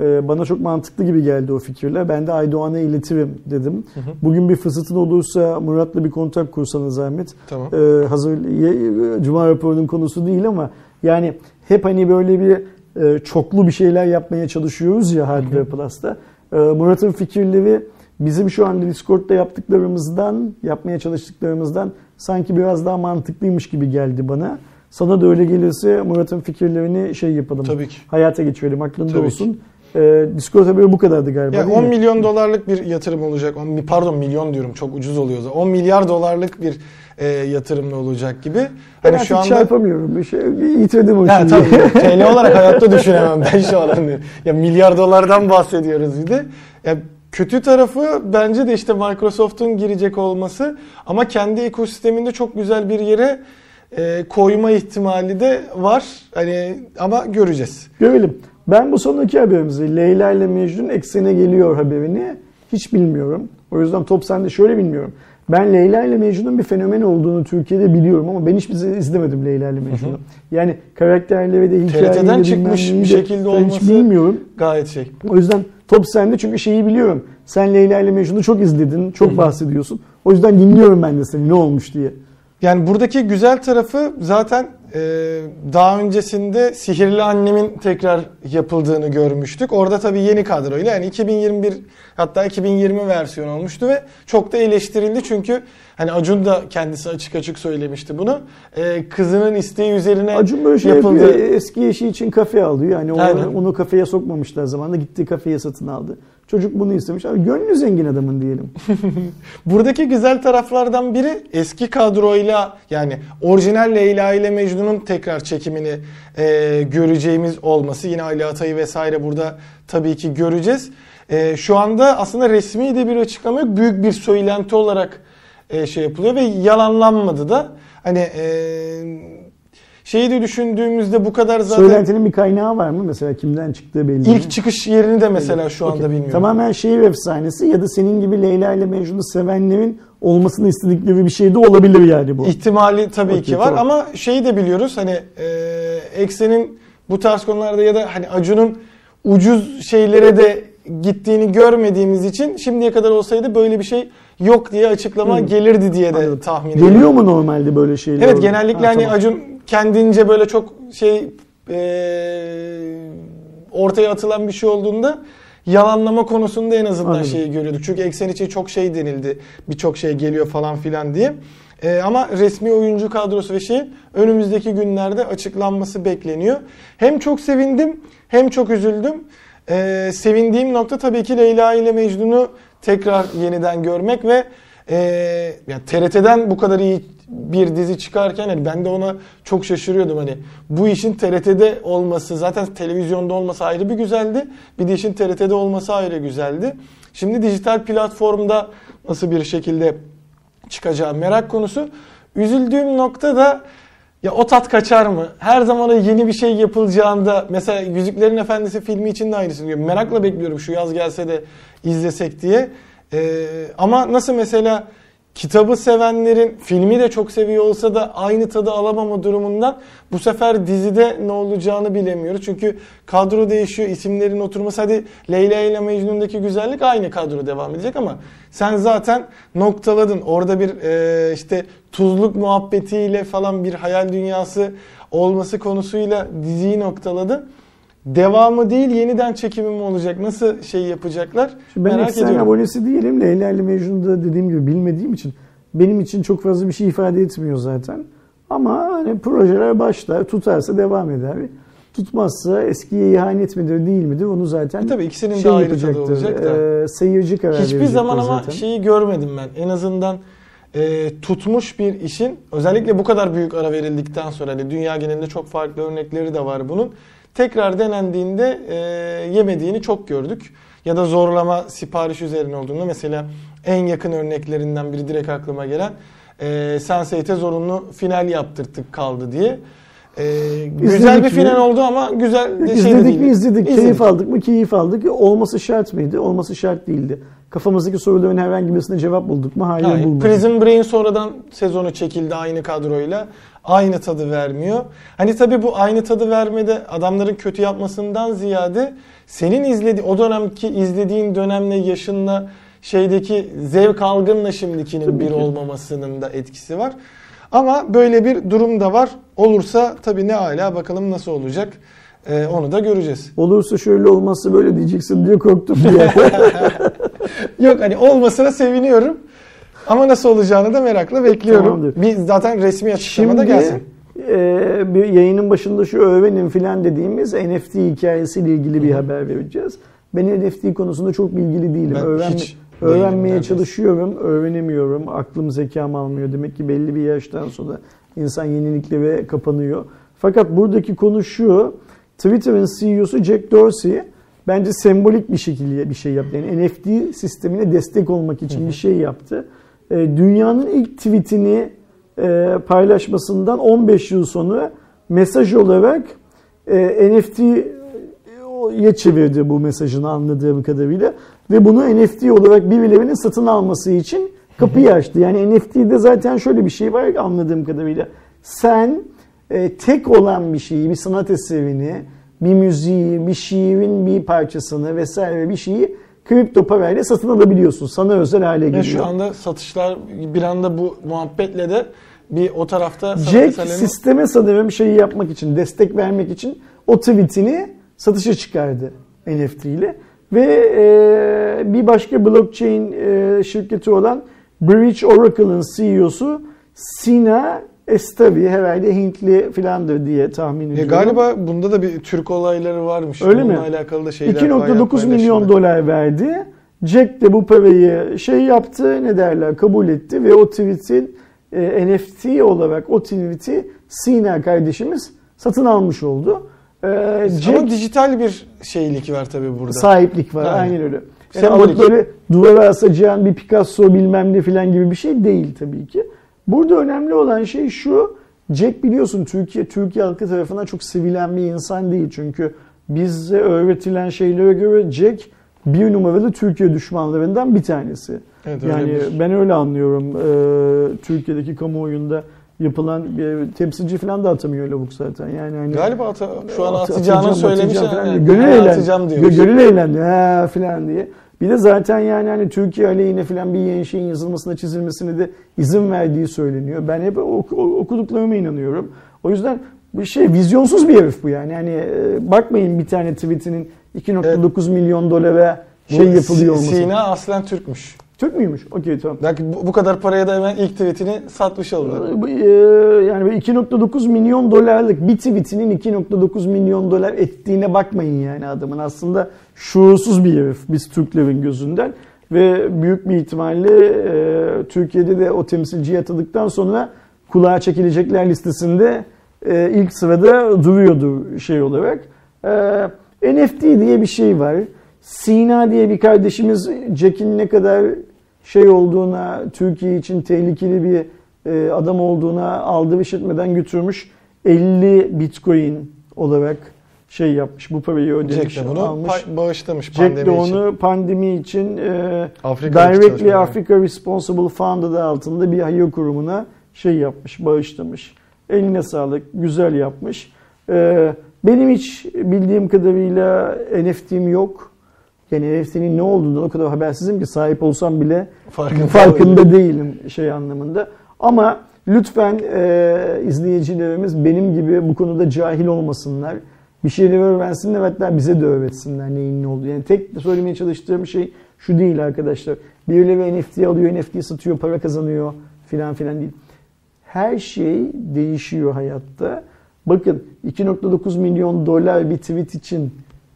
Speaker 2: Ee, bana çok mantıklı gibi geldi o fikirler. Ben de Aydoğan'a iletirim dedim.
Speaker 1: Hı hı.
Speaker 2: Bugün bir fırsatın olursa Murat'la bir kontak kursanız zahmet.
Speaker 1: Tamam.
Speaker 2: Ee, hazır ye- Cuma raporunun konusu değil ama yani hep hani böyle bir e, çoklu bir şeyler yapmaya çalışıyoruz ya Hardware Plus'ta. Ee, Murat'ın fikirleri bizim şu anda Discord'da yaptıklarımızdan, yapmaya çalıştıklarımızdan sanki biraz daha mantıklıymış gibi geldi bana. Sana da öyle gelirse Murat'ın fikirlerini şey yapalım.
Speaker 1: Tabii ki.
Speaker 2: Hayata geçirelim. Aklında
Speaker 1: Tabii
Speaker 2: olsun. Ee, Discord haberi bu kadardı galiba değil
Speaker 1: 10
Speaker 2: mi?
Speaker 1: milyon dolarlık bir yatırım olacak. On- Pardon milyon diyorum çok ucuz oluyor. zaten. 10 milyar dolarlık bir e, yatırımla olacak gibi.
Speaker 2: Ben
Speaker 1: Hani şu anda
Speaker 2: çarpamıyorum. Bir şey, yitirdim o
Speaker 1: Ha, tabii TL olarak hayatta düşünemem ben şu an. Hani Ya milyar dolardan bahsediyoruz bir de. Ya kötü tarafı bence de işte Microsoft'un girecek olması ama kendi ekosisteminde çok güzel bir yere e, koyma ihtimali de var. Hani ama göreceğiz.
Speaker 2: Görelim. Ben bu sonraki haberimizi Leyla ile Mecnun eksene geliyor haberini hiç bilmiyorum. O yüzden top sende şöyle bilmiyorum. Ben Leyla ile Mecnun'un bir fenomen olduğunu Türkiye'de biliyorum ama ben hiçbir şey izlemedim Leyla ile Mecnun'u. Yani karakterleri de hikayeyi de
Speaker 1: TRT'den çıkmış bir
Speaker 2: de
Speaker 1: şekilde
Speaker 2: ben hiç
Speaker 1: olması-
Speaker 2: bilmiyorum.
Speaker 1: Gayet şey.
Speaker 2: O yüzden top sende çünkü şeyi biliyorum. Sen Leyla ile Mecnun'u çok izledin, çok bahsediyorsun. O yüzden dinliyorum ben de seni ne olmuş diye.
Speaker 1: Yani buradaki güzel tarafı zaten e, daha öncesinde Sihirli Annem'in tekrar yapıldığını görmüştük. Orada tabii yeni kadroyla yani 2021 hatta 2020 versiyon olmuştu ve çok da eleştirildi çünkü hani Acun da kendisi açık açık söylemişti bunu. E, kızının isteği üzerine
Speaker 2: Acun böyle şey
Speaker 1: yapıldı.
Speaker 2: yapıyor. Eski eşi için kafe alıyor. Yani onu,
Speaker 1: Aynen.
Speaker 2: onu kafeye sokmamışlar zamanında. Gittiği kafeye satın aldı. Çocuk bunu istemiş. Abi gönlü zengin adamın diyelim.
Speaker 1: Buradaki güzel taraflardan biri eski kadroyla yani orijinal Leyla ile Mecnun'un tekrar çekimini e, göreceğimiz olması. Yine Ali Atay'ı vesaire burada tabii ki göreceğiz. E, şu anda aslında resmi de bir açıklama yok. Büyük bir söylenti olarak e, şey yapılıyor ve yalanlanmadı da. Hani e, şeyi de düşündüğümüzde bu kadar zaten
Speaker 2: Söylentinin bir kaynağı var mı? Mesela kimden çıktığı belli mi?
Speaker 1: ilk çıkış yerini de mesela şu anda bilmiyorum.
Speaker 2: Tamamen şehir efsanesi ya da senin gibi Leyla ile Mecnun'u sevenlerin olmasını istedikleri bir şey de olabilir yani bu.
Speaker 1: İhtimali tabii
Speaker 2: Okey,
Speaker 1: ki var
Speaker 2: tamam.
Speaker 1: ama şeyi de biliyoruz hani e, Eksen'in bu tarz konularda ya da hani Acun'un ucuz şeylere de gittiğini görmediğimiz için şimdiye kadar olsaydı böyle bir şey yok diye açıklama
Speaker 2: Hı.
Speaker 1: gelirdi diye de
Speaker 2: Anladım.
Speaker 1: tahmin ediyorum.
Speaker 2: Geliyor mu normalde böyle şeyler?
Speaker 1: Evet genellikle
Speaker 2: Ha,
Speaker 1: hani
Speaker 2: tamam.
Speaker 1: Acun kendince böyle çok şey e, ortaya atılan bir şey olduğunda yalanlama konusunda en azından
Speaker 2: Anladım.
Speaker 1: şeyi görüyorduk. Çünkü eksen için çok şey denildi. Birçok şey geliyor falan filan diye. E, ama resmi oyuncu kadrosu ve şeyin önümüzdeki günlerde açıklanması bekleniyor. Hem çok sevindim hem çok üzüldüm. E, sevindiğim nokta tabii ki Leyla ile Mecnun'u tekrar yeniden görmek ve e, yani TRT'den bu kadar iyi bir dizi çıkarken hani ben de ona çok şaşırıyordum hani bu işin TRT'de olması zaten televizyonda olması ayrı bir güzeldi bir de işin TRT'de olması ayrı güzeldi. Şimdi dijital platformda nasıl bir şekilde çıkacağı merak konusu. Üzüldüğüm nokta da ya o tat kaçar mı? Her zaman yeni bir şey yapılacağında mesela Yüzüklerin Efendisi filmi için de aynısını diyorum. Merakla bekliyorum şu yaz gelse de izlesek diye. Ee, ama nasıl mesela kitabı sevenlerin filmi de çok seviyor olsa da aynı tadı alamama durumundan bu sefer dizide ne olacağını bilemiyoruz. Çünkü kadro değişiyor, isimlerin oturması. Hadi Leyla ile Mecnun'daki güzellik aynı kadro devam edecek ama sen zaten noktaladın. Orada bir e, işte tuzluk muhabbetiyle falan bir hayal dünyası olması konusuyla diziyi noktaladın. Devamı değil yeniden çekimi mi olacak? Nasıl şey yapacaklar?
Speaker 2: Şimdi ben
Speaker 1: Merak
Speaker 2: eksen
Speaker 1: ediyorum.
Speaker 2: abonesi değilim. Leyla ile Mecnun'da dediğim gibi bilmediğim için benim için çok fazla bir şey ifade etmiyor zaten. Ama hani projeler başlar, tutarsa devam eder. Tutmazsa eskiye ihanet midir değil midir onu zaten
Speaker 1: E tabii ikisinin
Speaker 2: şey
Speaker 1: de ayrı tadı olacak da.
Speaker 2: Ee, seyirci karar
Speaker 1: Hiçbir zaman ama
Speaker 2: zaten.
Speaker 1: şeyi görmedim ben. En azından e, tutmuş bir işin özellikle bu kadar büyük ara verildikten sonra hani dünya genelinde çok farklı örnekleri de var bunun. Tekrar denendiğinde e, yemediğini çok gördük. Ya da zorlama sipariş üzerine olduğunda mesela en yakın örneklerinden biri direkt aklıma gelen e, Sense8'e zorunlu final yaptırttık kaldı diye. E, güzel
Speaker 2: İzledik
Speaker 1: bir
Speaker 2: mi?
Speaker 1: final oldu ama güzel de şey de
Speaker 2: İzledik
Speaker 1: değil.
Speaker 2: mi izledik.
Speaker 1: İzledik.
Speaker 2: Keyif aldık mı keyif aldık. Olması şart mıydı? Olması şart değildi. Kafamızdaki soruların herhangi birisine cevap bulduk mu? Hayır,
Speaker 1: Hayır.
Speaker 2: bulmadık.
Speaker 1: Prison Break sonradan sezonu çekildi aynı kadroyla. Aynı tadı vermiyor. Hani tabii bu aynı tadı vermede adamların kötü yapmasından ziyade senin izledi o dönemki izlediğin dönemle yaşınla şeydeki zevk algınla şimdikinin
Speaker 2: Tabii
Speaker 1: bir
Speaker 2: ki.
Speaker 1: olmamasının da etkisi var. Ama böyle bir durum da var. Olursa tabii ne hala bakalım nasıl olacak. Ee, onu da göreceğiz.
Speaker 2: Olursa şöyle olmazsa böyle diyeceksin diye korktum diye.
Speaker 1: Yok hani olmasına seviniyorum. Ama nasıl olacağını da merakla bekliyorum.
Speaker 2: Tamamdır.
Speaker 1: Bir zaten resmi açıklama da
Speaker 2: Şimdi
Speaker 1: gelsin.
Speaker 2: e, bir yayının başında şu öğrenin filan dediğimiz NFT hikayesiyle ilgili bir haber vereceğiz. Ben NFT konusunda çok bilgili değilim.
Speaker 1: Ben
Speaker 2: Öğren,
Speaker 1: hiç değilim
Speaker 2: öğrenmeye
Speaker 1: neredeyse.
Speaker 2: çalışıyorum, öğrenemiyorum. Aklım zekam almıyor. Demek ki belli bir yaştan sonra insan yeniliklere kapanıyor. Fakat buradaki konu şu. Twitter'ın CEO'su Jack Dorsey bence sembolik bir şekilde bir şey yaptı. Yani NFT sistemine destek olmak için bir şey yaptı. E, dünyanın ilk tweetini e, paylaşmasından 15 yıl sonra mesaj olarak e, NFT'ye çevirdi bu mesajını anladığım kadarıyla ve bunu NFT olarak birilerinin satın alması için kapıyı açtı. Yani NFT'de zaten şöyle bir şey var anladığım kadarıyla. Sen e, tek olan bir şeyi, bir sanat eserini, bir müziği, bir şiirin bir parçasını vesaire bir şeyi kripto parayla satın alabiliyorsun. Sana özel hale geliyor.
Speaker 1: şu anda satışlar bir anda bu muhabbetle de bir o tarafta
Speaker 2: Jack
Speaker 1: eserlerinin-
Speaker 2: sisteme sanırım şeyi yapmak için, destek vermek için o tweetini satışa çıkardı NFT ile. Ve e, bir başka blockchain e, şirketi olan Bridge Oracle'ın CEO'su Sina Estavi herhalde Hintli filandır diye tahmin
Speaker 1: E,
Speaker 2: ediyorum.
Speaker 1: galiba bunda da bir Türk olayları varmış.
Speaker 2: Öyle
Speaker 1: Bununla
Speaker 2: mi?
Speaker 1: alakalı da şeyler bayağı
Speaker 2: 2.9 milyon dolar verdi. Jack de bu parayı şey yaptı, ne derler, kabul etti ve o tweet'in e, NFT olarak o tweet'i Sina kardeşimiz satın almış oldu. E,
Speaker 1: Ama
Speaker 2: Jack
Speaker 1: dijital bir şeylik var tabii burada.
Speaker 2: sahiplik var,
Speaker 1: Aynen.
Speaker 2: aynen öyle. Yani
Speaker 1: Sembolik.
Speaker 2: böyle duvara asacağın bir Picasso bilmem ne filan gibi bir şey değil tabii ki. Burada önemli olan şey şu. Jack biliyorsun Türkiye Türkiye halkı tarafından çok sevilen bir insan değil. Çünkü bize öğretilen şeylere göre Jack bir numaralı Türkiye düşmanlarından bir tanesi.
Speaker 1: Evet,
Speaker 2: yani
Speaker 1: bir-
Speaker 2: ben öyle anlıyorum. Ee, Türkiye'deki kamuoyunda yapılan bir temsilci falan da atamıyor lavuk zaten. Yani hani
Speaker 1: Galiba ata- şu an
Speaker 2: At-
Speaker 1: atacağını
Speaker 2: atacağım,
Speaker 1: söylemiş.
Speaker 2: atacağım
Speaker 1: yani.
Speaker 2: Gönül. Gö- Gönül eğlendi ha falan diye. Bir de zaten yani hani Türkiye aleyhine falan bir yeni şeyin yazılmasına çizilmesine de izin verdiği söyleniyor. Ben hep ok- ok- okuduklarıma inanıyorum. O yüzden bir şey vizyonsuz bir herif bu yani. Yani e, bakmayın bir tane tweetinin 2.9 milyon dolara şey yapılıyor olması.
Speaker 1: Sina aslen Türkmüş.
Speaker 2: Türk müymüş? Okey tamam.
Speaker 1: Belki bu, bu kadar paraya da hemen ilk tweetini satmış oldu.
Speaker 2: Bu, e, Yani böyle 2.9 milyon dolarlık bir tweetinin 2.9 milyon dolar ettiğine bakmayın yani adamın. Aslında şuursuz bir herif biz Türklerin gözünden. Ve büyük bir ihtimalle e, Türkiye'de de o temsilciye atadıktan sonra kulağa çekilecekler listesinde e, ilk sırada duruyordu şey olarak. E, NFT diye bir şey var. Sina diye bir kardeşimiz Jack'in ne kadar şey olduğuna, Türkiye için tehlikeli bir e, adam olduğuna aldı ve işitmeden götürmüş 50 bitcoin olarak şey yapmış. Bu parayı ödemiş,
Speaker 1: Jack de bunu
Speaker 2: almış.
Speaker 1: pay- bağışlamış
Speaker 2: Jack
Speaker 1: pandemi
Speaker 2: de
Speaker 1: için.
Speaker 2: onu pandemi için e, Directly. Africa Responsible Fund adı altında bir hayır kurumuna şey yapmış, bağışlamış. Eline sağlık, güzel yapmış. E, benim hiç bildiğim kadarıyla NFT'm yok. Yani NFT'nin ne olduğunu o kadar habersizim ki sahip olsam bile
Speaker 1: Farkında
Speaker 2: farkında değilim şey anlamında. Ama lütfen e, izleyicilerimiz benim gibi bu konuda cahil olmasınlar. Bir şeyleri öğrensinler hatta bize de öğretsinler neyin ne olduğunu. Yani tek söylemeye çalıştığım şey şu değil arkadaşlar. Birileri NFT alıyor, NFT satıyor, para kazanıyor filan filan değil. Her şey değişiyor hayatta. Bakın 2.9 milyon dolar bir tweet için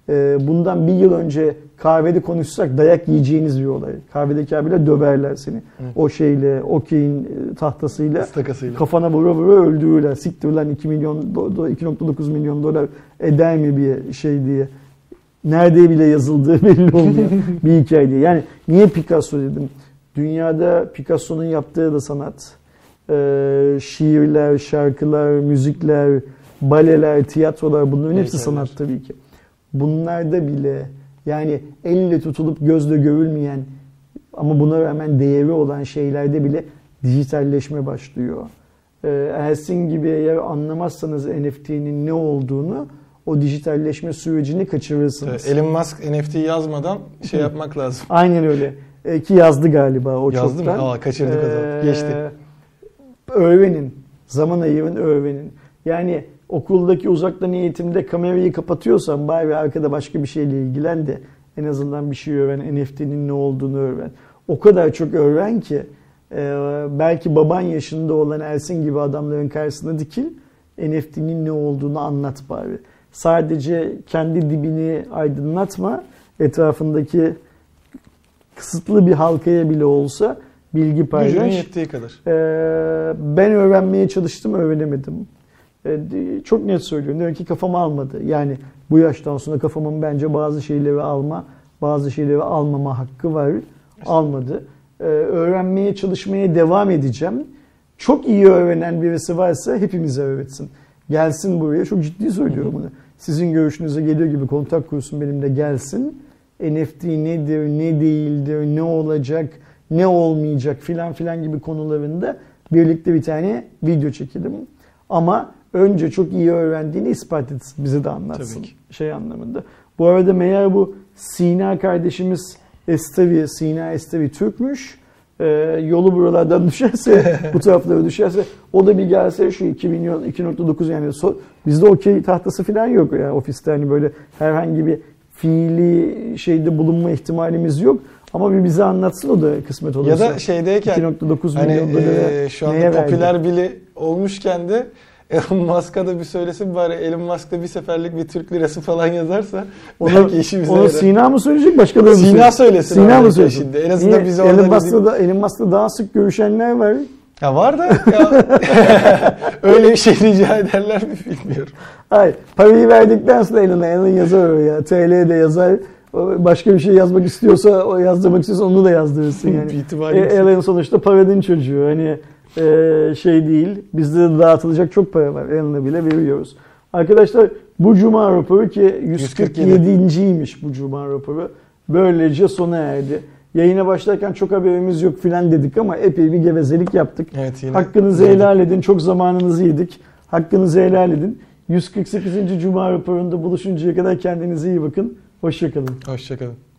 Speaker 2: e, bundan bir yıl önce kahvede konuşsak dayak yiyeceğiniz bir olay. Kahvedeki abiler döverler seni.
Speaker 1: Evet.
Speaker 2: O şeyle, okeyin e, tahtasıyla
Speaker 1: Istakasıyla.
Speaker 2: kafana vura vura öldürürler. Siktir lan 2 milyon, do- do- 2.9 milyon dolar eder mi bir şey diye. Nerede bile yazıldığı belli olmuyor bir hikaye diye. Yani niye Picasso dedim? Dünyada Picasso'nun yaptığı da sanat. Ee, şiirler, şarkılar, müzikler, baleler, tiyatrolar bunların hepsi sanat tabii ki. Bunlarda bile yani elle tutulup gözle görülmeyen ama buna rağmen değeri olan şeylerde bile dijitalleşme başlıyor. Ee, Ersin gibi eğer anlamazsanız NFT'nin ne olduğunu o dijitalleşme sürecini kaçırırsınız.
Speaker 1: Elon Musk NFT yazmadan şey yapmak lazım.
Speaker 2: Aynen öyle. Ee, ki yazdı galiba o
Speaker 1: Yazdı mı?
Speaker 2: çoktan.
Speaker 1: Aa, kaçırdık o zaman.
Speaker 2: Ee,
Speaker 1: Geçti.
Speaker 2: Öğrenin. Zaman ayırın öğrenin. Yani okuldaki uzaktan eğitimde kamerayı kapatıyorsan bari arkada başka bir şeyle ilgilen de en azından bir şey öğren. NFT'nin ne olduğunu öğren. O kadar çok öğren ki e, belki baban yaşında olan Ersin gibi adamların karşısına dikil. NFT'nin ne olduğunu anlat bari. Sadece kendi dibini aydınlatma. Etrafındaki kısıtlı bir halkaya bile olsa bilgi
Speaker 1: Gücünün
Speaker 2: paylaş.
Speaker 1: yettiği kadar.
Speaker 2: Ee, ben öğrenmeye çalıştım, öğrenemedim. D- çok net söylüyorum. Demek ki kafam almadı. Yani bu yaştan sonra kafamın bence bazı şeyleri alma, bazı şeyleri almama hakkı var. Almadı. Ee, öğrenmeye çalışmaya devam edeceğim. Çok iyi öğrenen birisi varsa hepimize öğretsin. Gelsin buraya. Çok ciddi söylüyorum bunu. Sizin görüşünüze geliyor gibi kontak kursun benimle gelsin. NFT nedir, ne değildir, ne olacak, ne olmayacak filan filan gibi konularında birlikte bir tane video çekelim. Ama önce çok iyi öğrendiğini ispat etsin, bize de anlatsın
Speaker 1: Tabii ki.
Speaker 2: şey anlamında. Bu arada meğer bu Sina kardeşimiz Estevi, Sina Estevi Türkmüş. Ee, yolu buralardan düşerse, bu taraflara düşerse o da bir gelse şu 2 milyon 2.9 yani so, bizde okey tahtası falan yok ya ofiste hani böyle herhangi bir fiili şeyde bulunma ihtimalimiz yok. Ama bir bize anlatsın o da kısmet
Speaker 1: Ya
Speaker 2: olursa.
Speaker 1: da şeydeyken
Speaker 2: 2.9
Speaker 1: hani
Speaker 2: milyon dolara
Speaker 1: e, şu anda
Speaker 2: neye verdi?
Speaker 1: popüler biri olmuşken de Elon Musk'a da bir söylesin bari Elon Musk'ta bir seferlik bir Türk lirası falan yazarsa
Speaker 2: Onu,
Speaker 1: belki işimize
Speaker 2: onu
Speaker 1: yarar.
Speaker 2: Sina mı söyleyecek başkaları mı
Speaker 1: Sina
Speaker 2: söyleyecek?
Speaker 1: söylesin
Speaker 2: Sina mı söylesin?
Speaker 1: şimdi. En azından
Speaker 2: Niye?
Speaker 1: bize
Speaker 2: Elon Musk'la da, Elon Musk'la daha sık görüşenler var.
Speaker 1: Ya var da ya öyle bir şey rica ederler mi bilmiyorum.
Speaker 2: Hayır. Parayı verdikten sonra Elon'a Elon yazar ya. TL de yazar. Başka bir şey yazmak istiyorsa, o yazdırmak istiyorsa onu da yazdırırsın yani. E. Elon sonuçta paranın çocuğu. Hani e, şey değil. Bizde de dağıtılacak çok para var. Elon'a bile veriyoruz. Arkadaşlar bu cuma raporu ki 147.ymiş bu cuma raporu. Böylece sona erdi. Yayına başlarken çok haberimiz yok filan dedik ama epey bir gevezelik yaptık.
Speaker 1: Evet yine.
Speaker 2: Hakkınızı helal edin. Çok zamanınızı yedik. Hakkınızı helal edin. 148. Cuma raporunda buluşuncaya kadar kendinize iyi bakın. Hoşçakalın.
Speaker 1: Hoşçakalın.